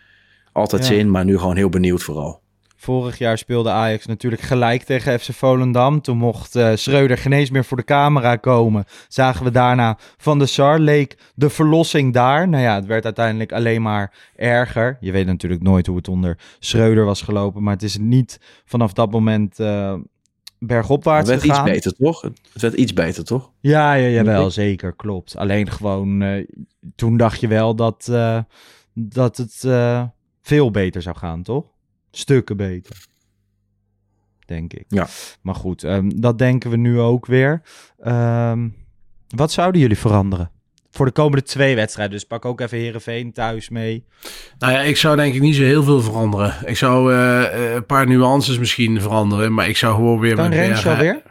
altijd ja. zin, maar nu gewoon heel benieuwd vooral. Vorig jaar speelde Ajax natuurlijk gelijk tegen FC Volendam. Toen mocht uh, Schreuder geen eens meer voor de camera komen. Zagen we daarna Van de Sar. Leek de verlossing daar. Nou ja, het werd uiteindelijk alleen maar erger. Je weet natuurlijk nooit hoe het onder Schreuder was gelopen. Maar het is niet vanaf dat moment uh, bergopwaarts het werd gegaan. iets beter, toch? Het werd iets beter, toch? Ja, ja jawel, zeker. Klopt. Alleen gewoon, uh, toen dacht je wel dat, uh, dat het veel beter zou gaan, toch? Stukken beter. Denk ik. Ja. Maar goed, um, dat denken we nu ook weer. Um, wat zouden jullie veranderen? Voor de komende twee wedstrijden. Dus pak ook even Herenveen thuis mee. Nou ja, ik zou denk ik niet zo heel veel veranderen. Ik zou uh, een paar nuances misschien veranderen. Maar ik zou gewoon weer... Kan Rens weer?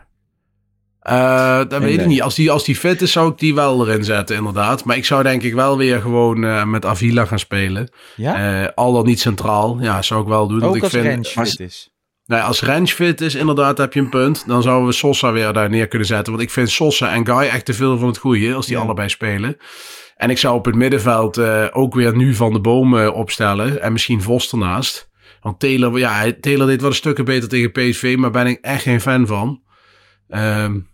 Uh, dat weet ik niet. Als die, als die fit is, zou ik die wel erin zetten, inderdaad. Maar ik zou denk ik wel weer gewoon uh, met Avila gaan spelen. Ja? Uh, al dan niet centraal. Ja, zou ik wel doen. Ook ik als vind, Rens fit is. Nou, als Rens fit is, inderdaad, heb je een punt. Dan zouden we Sosa weer daar neer kunnen zetten. Want ik vind Sosa en Guy echt te veel van het goede, als die ja. allebei spelen. En ik zou op het middenveld ook weer nu van de bomen opstellen. En misschien Vos ernaast. Want Taylor, ja, Taylor deed wel een stukken beter tegen PSV, maar ben ik echt geen fan van. Um,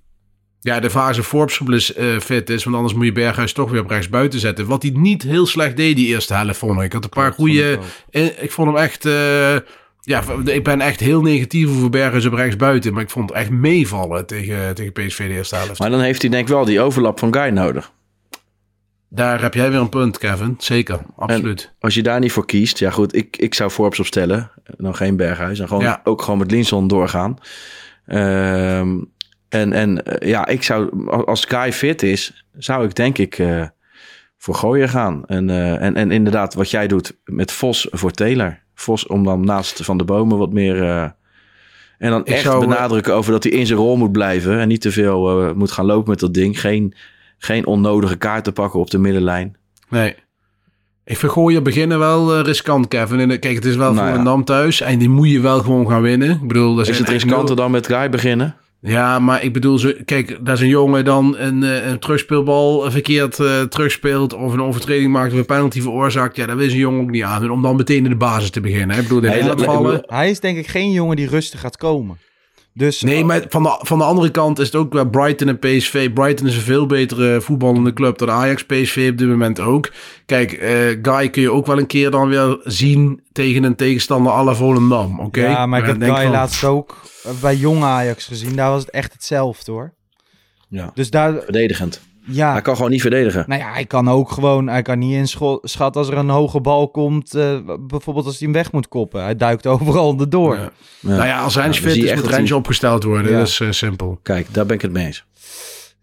ja, de fase Forbes uh, fit is. Want anders moet je Berghuis toch weer op rechts buiten zetten. Wat hij niet heel slecht deed die eerste helft, vond ik. Ik had een paar goede... Ik, ik, vond hem echt... Uh, ja, ik ben echt heel negatief over Berghuis op rechts buiten. Maar ik vond het echt meevallen tegen, tegen PSV de eerste helft. Maar dan heeft hij denk ik wel die overlap van Guy nodig. Daar heb jij weer een punt, Kevin. Zeker, absoluut. En als je daar niet voor kiest... Ja goed, ik, ik zou Forbes opstellen. Dan geen Berghuis. En gewoon, ja. ook gewoon met Linson doorgaan. Ehm... En, en uh, ja, ik zou, als Sky fit is, zou ik denk ik uh, voor gooien gaan. En, uh, en, en inderdaad, wat jij doet met Vos voor Taylor. Vos om dan naast Van de Bomen wat meer... en dan ik echt zou, benadrukken over dat hij in zijn rol moet blijven. En niet te veel moet gaan lopen met dat ding. Geen, geen onnodige kaarten pakken op de middenlijn. Nee. Ik vind gooien beginnen wel riskant, Kevin. En, kijk, het is wel nou, voor een ja. Nam thuis. En die moet je wel gewoon gaan winnen. Ik bedoel, is het riskanter dan met Guy beginnen? Ja, maar ik bedoel, kijk, dat is een jongen dan een, een terugspeelbal verkeerd uh, terugspeelt of een overtreding maakt of een penalty veroorzaakt. Ja, dat is een jongen ook niet aan om dan meteen in de basis te beginnen. Hè? Ik bedoel, hij, hij is denk ik geen jongen die rustig gaat komen. Dus, nee, maar van de, van de andere kant is het ook wel Brighton en PSV. Brighton is een veel betere voetballende club dan Ajax. PSV op dit moment ook. Kijk, uh, Guy kun je ook wel een keer dan weer zien tegen een tegenstander à la Volendam. Oké. Okay? Ja, maar ik heb Guy van... laatst ook bij jong Ajax gezien. Daar was het echt hetzelfde hoor. Ja, dus daar, verdedigend. Ja. Hij kan gewoon niet verdedigen. Nou ja, hij kan ook gewoon, hij kan niet inschatten als er een hoge bal komt, uh, bijvoorbeeld als hij hem weg moet koppen. Hij duikt <laughs> overal erdoor. Ja. Ja. Nou ja, als Rens ja, fit is, moet Rens opgesteld worden. Ja. Dat is uh, simpel. Kijk, daar ben ik het mee eens.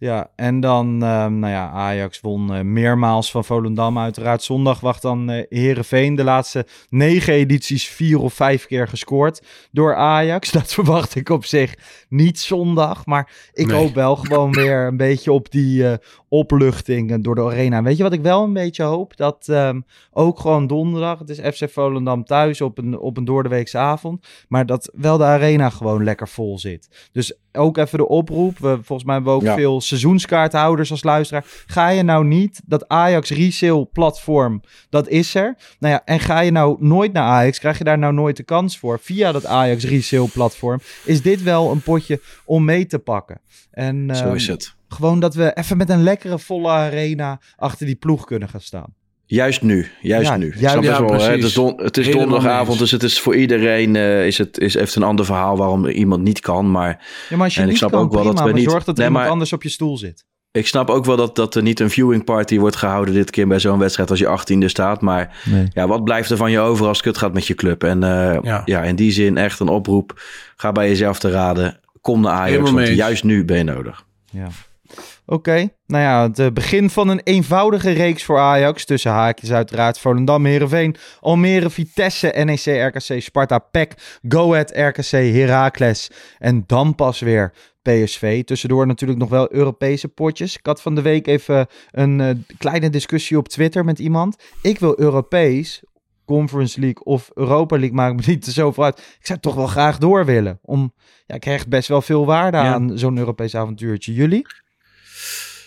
Ja, en dan, uh, nou ja, Ajax won uh, meermaals van Volendam uiteraard. Zondag wacht dan uh, Herenveen. De laatste negen edities vier of vijf keer gescoord door Ajax. <laughs> Dat verwacht ik op zich niet zondag. Maar ik nee. hoop wel gewoon weer een beetje op die opluchting door de arena. Weet je wat ik wel een beetje hoop? Dat um, ook gewoon donderdag, het is FC Volendam thuis op een, op een doordeweekse avond. Maar dat wel de arena gewoon lekker vol zit. Dus ook even de oproep. We, volgens mij hebben we ook ja. veel seizoenskaarthouders als luisteraar. Ga je nou niet dat Ajax resale platform, dat is er. Nou ja, en ga je nou nooit naar Ajax, krijg je daar nou nooit de kans voor. Via dat Ajax resale platform is dit wel een potje om mee te pakken. En, Zo is het. Gewoon dat we even met een lekkere volle arena achter die ploeg kunnen gaan staan. Juist nu, juist ja, nu. Juist, ja, wel? Het is, don het is donderdagavond, dus het is voor iedereen uh, is het is even een ander verhaal waarom iemand niet kan. Maar, ja, maar als je en niet ik snap kan, ook wel prima, dat we niet. Zorg dat er nee, iemand anders op je stoel zit. Ik snap ook wel dat, dat er niet een viewing party wordt gehouden dit keer bij zo'n wedstrijd als je 18e staat. Maar nee. ja, wat blijft er van je over als het kut gaat met je club? En uh, ja. ja, in die zin echt een oproep. Ga bij jezelf te raden. Kom naar Ajax, want juist nu ben je nodig. Ja. Oké, nou ja, het eh, begin van een eenvoudige reeks voor Ajax. Tussen haakjes uiteraard Volendam, Heerenveen, Almere, Vitesse, NEC, RKC, Sparta, PEC, Go Ahead, RKC, Heracles. En dan pas weer PSV. Tussendoor natuurlijk nog wel Europese potjes. Ik had van de week even een eh, kleine discussie op Twitter met iemand. Ik wil Europees, Conference League of Europa League, maakt me <laughs> niet te zoveel uit. Ik zou toch wel graag door willen. Om, ja, ik krijg best wel veel waarde Ja. aan zo'n Europees avontuurtje. Jullie?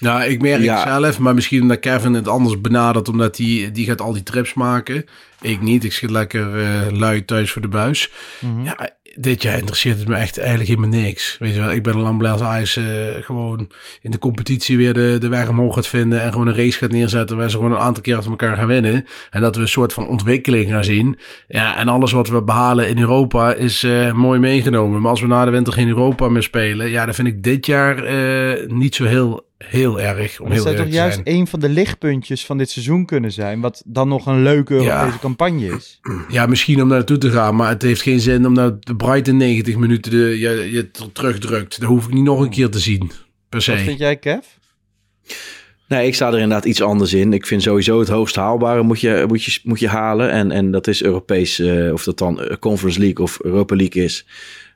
Nou, ik merk Ja. het zelf, maar misschien omdat Kevin het anders benadert, omdat die, die gaat al die trips maken. Ik niet, ik zit lekker eh lui thuis voor de buis. Mhm. Ja, dit jaar interesseert het me echt eigenlijk helemaal niks. Weet je wel, ik ben al lang blij als Ajax eh, gewoon in de competitie weer de, de weg omhoog gaat vinden en gewoon een race gaat neerzetten waar ze gewoon een aantal keer achter elkaar gaan winnen. En dat we een soort van ontwikkeling gaan zien. Ja, en alles wat we behalen in Europa is eh, mooi meegenomen. Maar als we na de winter geen Europa meer spelen, ja, dan vind ik dit jaar niet zo heel, heel erg. Om Dat heel zou toch juist zijn. een van de lichtpuntjes van dit seizoen kunnen zijn. Wat dan nog een leuke Europese campagne is. Ja, misschien om naartoe te gaan, maar het heeft geen zin om nou de Brighton 90 minuten de, je, je ter- terugdrukt. Dat hoef ik niet nog een keer te zien, per se. Wat vind jij, Kev? Nee, ik sta er inderdaad iets anders in. Ik vind sowieso het hoogst haalbare moet je, moet je, moet je halen. En, en dat is Europees, eh, of dat dan eh, Conference League of Europa League is.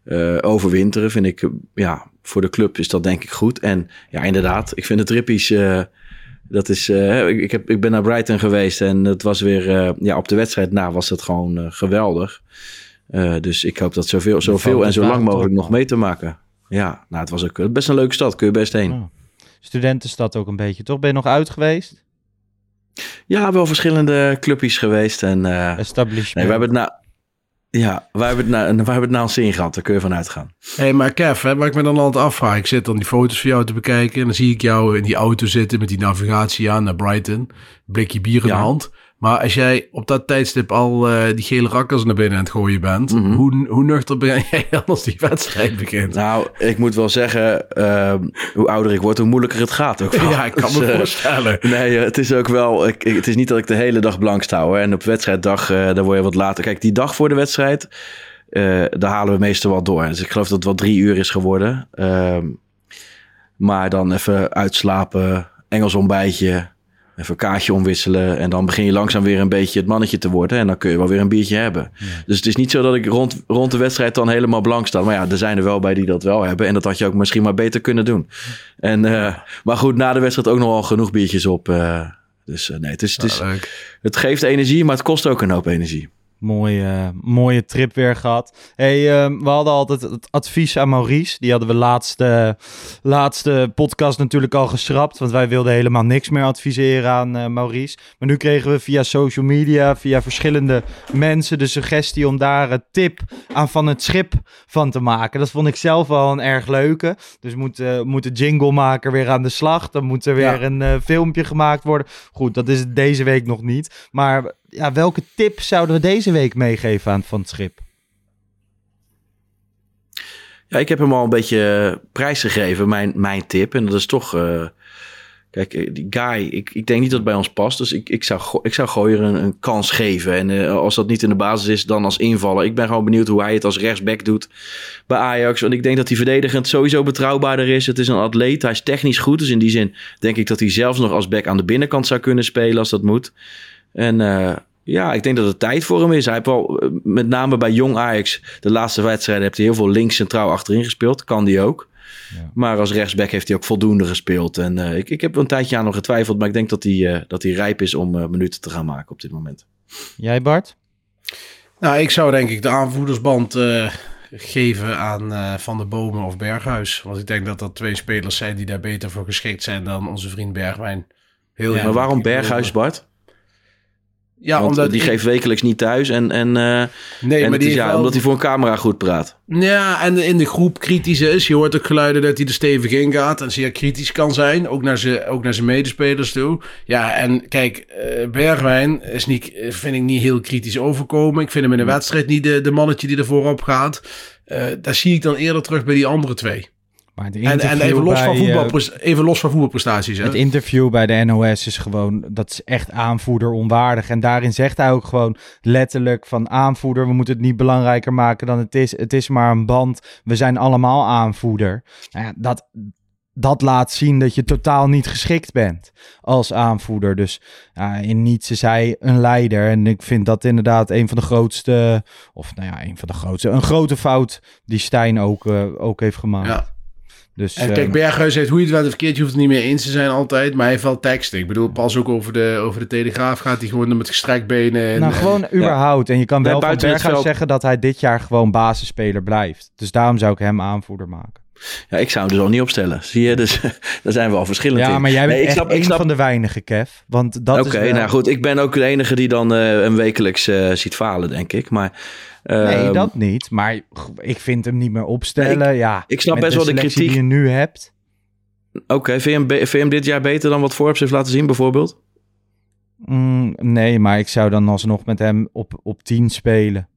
Eh, overwinteren vind ik, eh, ja, voor de club is dat denk ik goed. En ja, inderdaad, ik vind het trippies, eh, dat is, ik, heb, ik ben naar Brighton geweest en het was weer, ja, op de wedstrijd na was het gewoon geweldig. Dus ik hoop dat zoveel, zoveel en zo lang mogelijk nog mee te maken. Ja, nou, het was ook best een leuke stad, kun je best heen. Oh. Studentenstad ook een beetje, toch? Ben je nog uit geweest? Ja, wel verschillende clubjes geweest. En Establishment. nee, we hebben het na, ja, wij hebben het na, we hebben het zin gehad. Daar kun je van uitgaan. Hé, hey, maar Kev, hè, waar ik me dan altijd afvraag. Ik zit dan die foto's van jou te bekijken. En dan zie ik jou in die auto zitten met die navigatie aan naar Brighton. Blikje bier in Ja. de hand. Maar als jij op dat tijdstip al eh, die gele rakkers naar binnen aan het gooien bent. Mhm. hoe, hoe nuchter ben <laughs> jij als die wedstrijd begint? Nou, ik moet wel zeggen, ehm, hoe ouder ik word, hoe moeilijker het gaat. Ook <laughs> wel. ja, ik kan Dus, me eh, voorstellen. Nee, eh, het is ook wel. Ik, het is niet dat ik de hele dag blank sta hoor. En op wedstrijddag, daar word je wat later. Kijk, die dag voor de wedstrijd, daar halen we meestal wel door. Dus ik geloof dat het wel drie uur is geworden. Ehm, maar dan even uitslapen, Engels ontbijtje, even een kaartje omwisselen. En dan begin je langzaam weer een beetje het mannetje te worden. En dan kun je wel weer een biertje hebben. Dus het is niet zo dat ik rond, rond de wedstrijd dan helemaal blank sta. Maar ja, er zijn er wel bij die dat wel hebben. En dat had je ook misschien maar beter kunnen doen. En, eh, maar goed, na de wedstrijd ook nog wel genoeg biertjes op. eh, dus eh, nee, het, is, het, is, leuk. het geeft energie, maar het kost ook een hoop energie. Mooie, mooie trip weer gehad. Hey, ehm, we hadden altijd het advies aan Maurice. Die hadden we laatste, laatste podcast natuurlijk al geschrapt. Want wij wilden helemaal niks meer adviseren aan eh, Maurice. Maar nu kregen we via social media, via verschillende mensen... de suggestie om daar een tip aan van het schip van te maken. Dat vond ik zelf wel een erg leuke. Dus moet, eh, moet de jinglemaker weer aan de slag. Dan moet er weer Ja. een eh, filmpje gemaakt worden. Goed, dat is deze week nog niet. Maar ja, welke tip zouden we deze week meegeven aan van het schip? Ja, ik heb hem al een beetje eh, prijsgegeven, mijn, mijn tip. En dat is toch... eh, kijk, eh, die guy, ik, ik denk niet dat het bij ons past. Dus ik, ik, zou, ik zou Gooier een, een kans geven. En als dat niet in de basis is, dan als invaller. Ik ben gewoon benieuwd hoe hij het als rechtsback doet bij Ajax. Want ik denk dat hij verdedigend sowieso betrouwbaarder is. Het is een atleet, hij is technisch goed. Dus in die zin denk ik dat hij zelfs nog als back aan de binnenkant zou kunnen spelen als dat moet. En eh, ja, ik denk dat het tijd voor hem is. Hij heeft wel, eh, met name bij Jong Ajax, de laatste wedstrijden, heeft hij heel veel links centraal achterin gespeeld. Kan die ook. Ja. Maar als rechtsback heeft hij ook voldoende gespeeld. En eh, ik, ik heb er een tijdje aan nog getwijfeld, maar ik denk dat hij, eh, dat hij rijp is om eh, minuten te gaan maken op dit moment. Jij Bart? Nou, ik zou denk ik de aanvoerdersband eh, geven aan eh, Van der Bomen of Berghuis. Want ik denk dat dat twee spelers zijn die daar beter voor geschikt zijn dan onze vriend Bergwijn. Heel Ja, maar waarom Berghuis, Bart? Ja, Want omdat die ik- geeft wekelijks niet thuis en, en, eh, Nee, en maar die is, ja, wel- omdat hij voor een camera goed praat. Ja, en in de groep kritisch is. Je hoort ook geluiden dat hij er stevig in gaat en zeer kritisch kan zijn. Ook naar zijn, ook naar zijn medespelers toe. Ja, en kijk, eh, Bergwijn is niet, vind ik niet heel kritisch overkomen. Ik vind hem in de wedstrijd niet de, de mannetje die er voorop gaat. Eh daar zie ik dan eerder terug bij die andere twee. Maar En, en even, los van bij, eh, even los van voetbalprestaties. Hè? Het interview bij de NOS is gewoon, dat is echt aanvoerder onwaardig. En daarin zegt hij ook gewoon letterlijk van aanvoerder, we moeten het niet belangrijker maken dan het is. Het is maar een band, we zijn allemaal aanvoerder. Nou ja, dat, dat laat zien dat je totaal niet geschikt bent als aanvoerder. Dus ja, in niets is hij een leider. En ik vind dat inderdaad een van de grootste, of nou ja, een van de grootste, een grote fout die Stijn ook, eh, ook heeft gemaakt. Ja. Dus, En kijk, eh, Berghuis heeft hoe je het wel of verkeerd, je hoeft het niet meer eens te zijn altijd, maar hij heeft wel teksten. Ik bedoel, pas ook over de, over de Telegraaf gaat hij gewoon met gestrekt benen. En, nou, gewoon überhaupt. En je kan wel van Berghuis veld- zeggen dat hij dit jaar gewoon basisspeler blijft. Dus daarom zou ik hem aanvoerder maken. Ja, ik zou hem dus al niet opstellen. Zie je, dus <laughs> daar zijn we al verschillend in. Ja, maar jij bent Nee, ik echt snap, ik een snap, van de weinigen, Kev. Want dat Oké, wel- nou goed. Ik ben ook de enige die dan eh hem wekelijks eh, ziet falen, denk ik. Maar Nee, ehm, dat niet. Maar ik vind hem niet meer opstellen. ja, ik snap best wel de kritiek. die je nu hebt. Oké, vind, je hem be- vind je hem dit jaar beter dan wat Forbes heeft laten zien, bijvoorbeeld? Mm, nee, maar ik zou dan alsnog met hem op, op 10 spelen.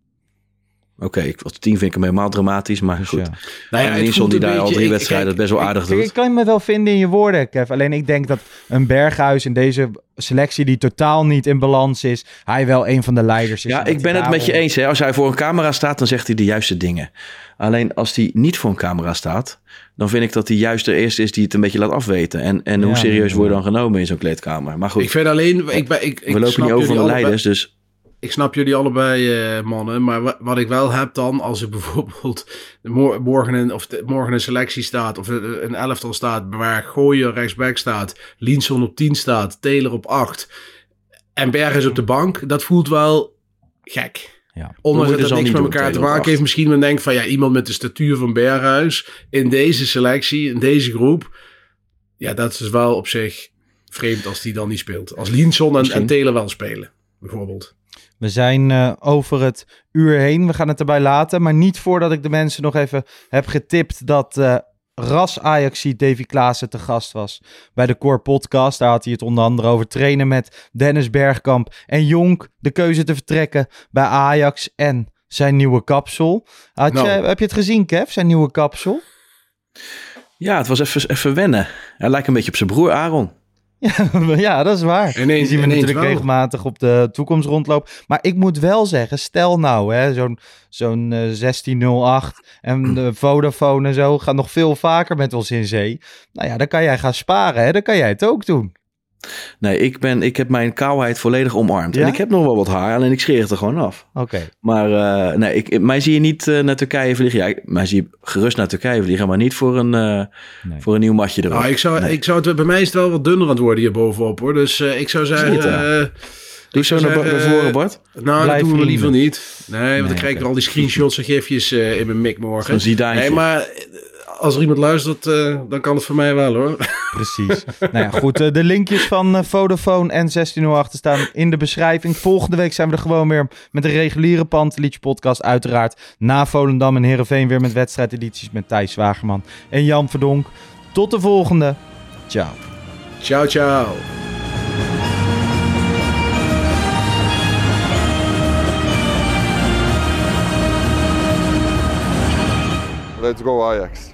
Oké, ik op 10 vind ik hem helemaal dramatisch, maar goed. Ja. Nou ja, en Linson die daar al drie ik- wedstrijden kijk, best wel aardig doet. ik kan me wel vinden in je woorden, Kev. Alleen ik denk dat een Berghuis in deze selectie die totaal niet in balans is, hij wel een van de leiders is. Ja, dat ik ben het met je eens. Hè. Als hij voor een camera staat, dan zegt hij de juiste dingen. Alleen als hij niet voor een camera staat, dan vind ik dat hij juist de eerste is die het een beetje laat afweten. En, en hoe serieus ja. word je dan genomen in zo'n kleedkamer? Maar goed, Ik vind alleen, ik, ik, ik we lopen niet over van de leiders, dus Ik snap jullie allebei, eh, mannen. Maar wa- wat ik wel heb dan, als er <laughs> bijvoorbeeld morgen, een, of de, morgen een selectie staat, of een, een elftal staat, waar Gooien rechtsback staat, Linson op 10 staat, Taylor op 8 en Berghuis op de bank, dat voelt wel gek. Ja. Ondanks Dat het dus niks met elkaar te maken heeft. Misschien men denkt van ja, iemand met de statuur van Berghuis in deze selectie, in deze groep. Ja, dat is wel op zich vreemd als die dan niet speelt. Als Linson en, en Taylor wel spelen, bijvoorbeeld. We zijn eh, over het uur heen. We gaan het erbij laten. Maar niet voordat ik de mensen nog even heb getipt dat eh ras Ajaxie Davy Klaassen te gast was bij de Core Podcast. Daar had hij het onder andere over trainen met Dennis Bergkamp en Jonk. De keuze te vertrekken bij Ajax en zijn nieuwe kapsel. Had Nou. je, heb je het gezien, Kev? Zijn nieuwe kapsel? ja, het was even, even wennen. Hij lijkt een beetje op zijn broer Aaron. Ja, <laughs> ja, dat is waar. Ineens- Die zien we natuurlijk wel. regelmatig op de toekomst rondlopen. Maar ik moet wel zeggen, stel nou, hè, zo'n zo'n eh, 1608 en <clears throat> de Vodafone en zo gaan nog veel vaker met ons in zee. Nou ja, dan kan jij gaan sparen, hè? Dan kan jij het ook doen. Nee, ik, ben, ik heb mijn kaalheid volledig omarmd. Ja? En ik heb nog wel wat haar, alleen ik scheer het er gewoon af. Oké. Maar eh, nee, ik, mij zie je niet eh, naar Turkije vliegen. Ja, ik- mij zie je gerust naar Turkije vliegen, maar niet voor een, eh, Nee. voor een nieuw matje erop. Nou, ik zou, Nee. ik zou het, bij mij is het wel wat dunner aan het worden hier bovenop hoor. Dus eh, ik zou zeggen. Doe zo naar, naar voren, Bart. nou, Blijf dat doen we liever niet. Nee, want Nee, dan krijg ik er al die screenshots en gifjes eh, in mijn mik morgen. Zo'n. Nee, maar als er iemand luistert, eh, dan kan het voor mij wel hoor. Precies. <laughs> nou ja, goed. eh, de linkjes van eh, Vodafone en 1608 staan in de beschrijving. Volgende week zijn we er gewoon weer met de reguliere Pantelietje podcast. Uiteraard na Volendam en Heerenveen weer met wedstrijdedities met Thijs Zwagerman en Jan Verdonk. Tot de volgende. Ciao. ciao, ciao. Let's go Ajax.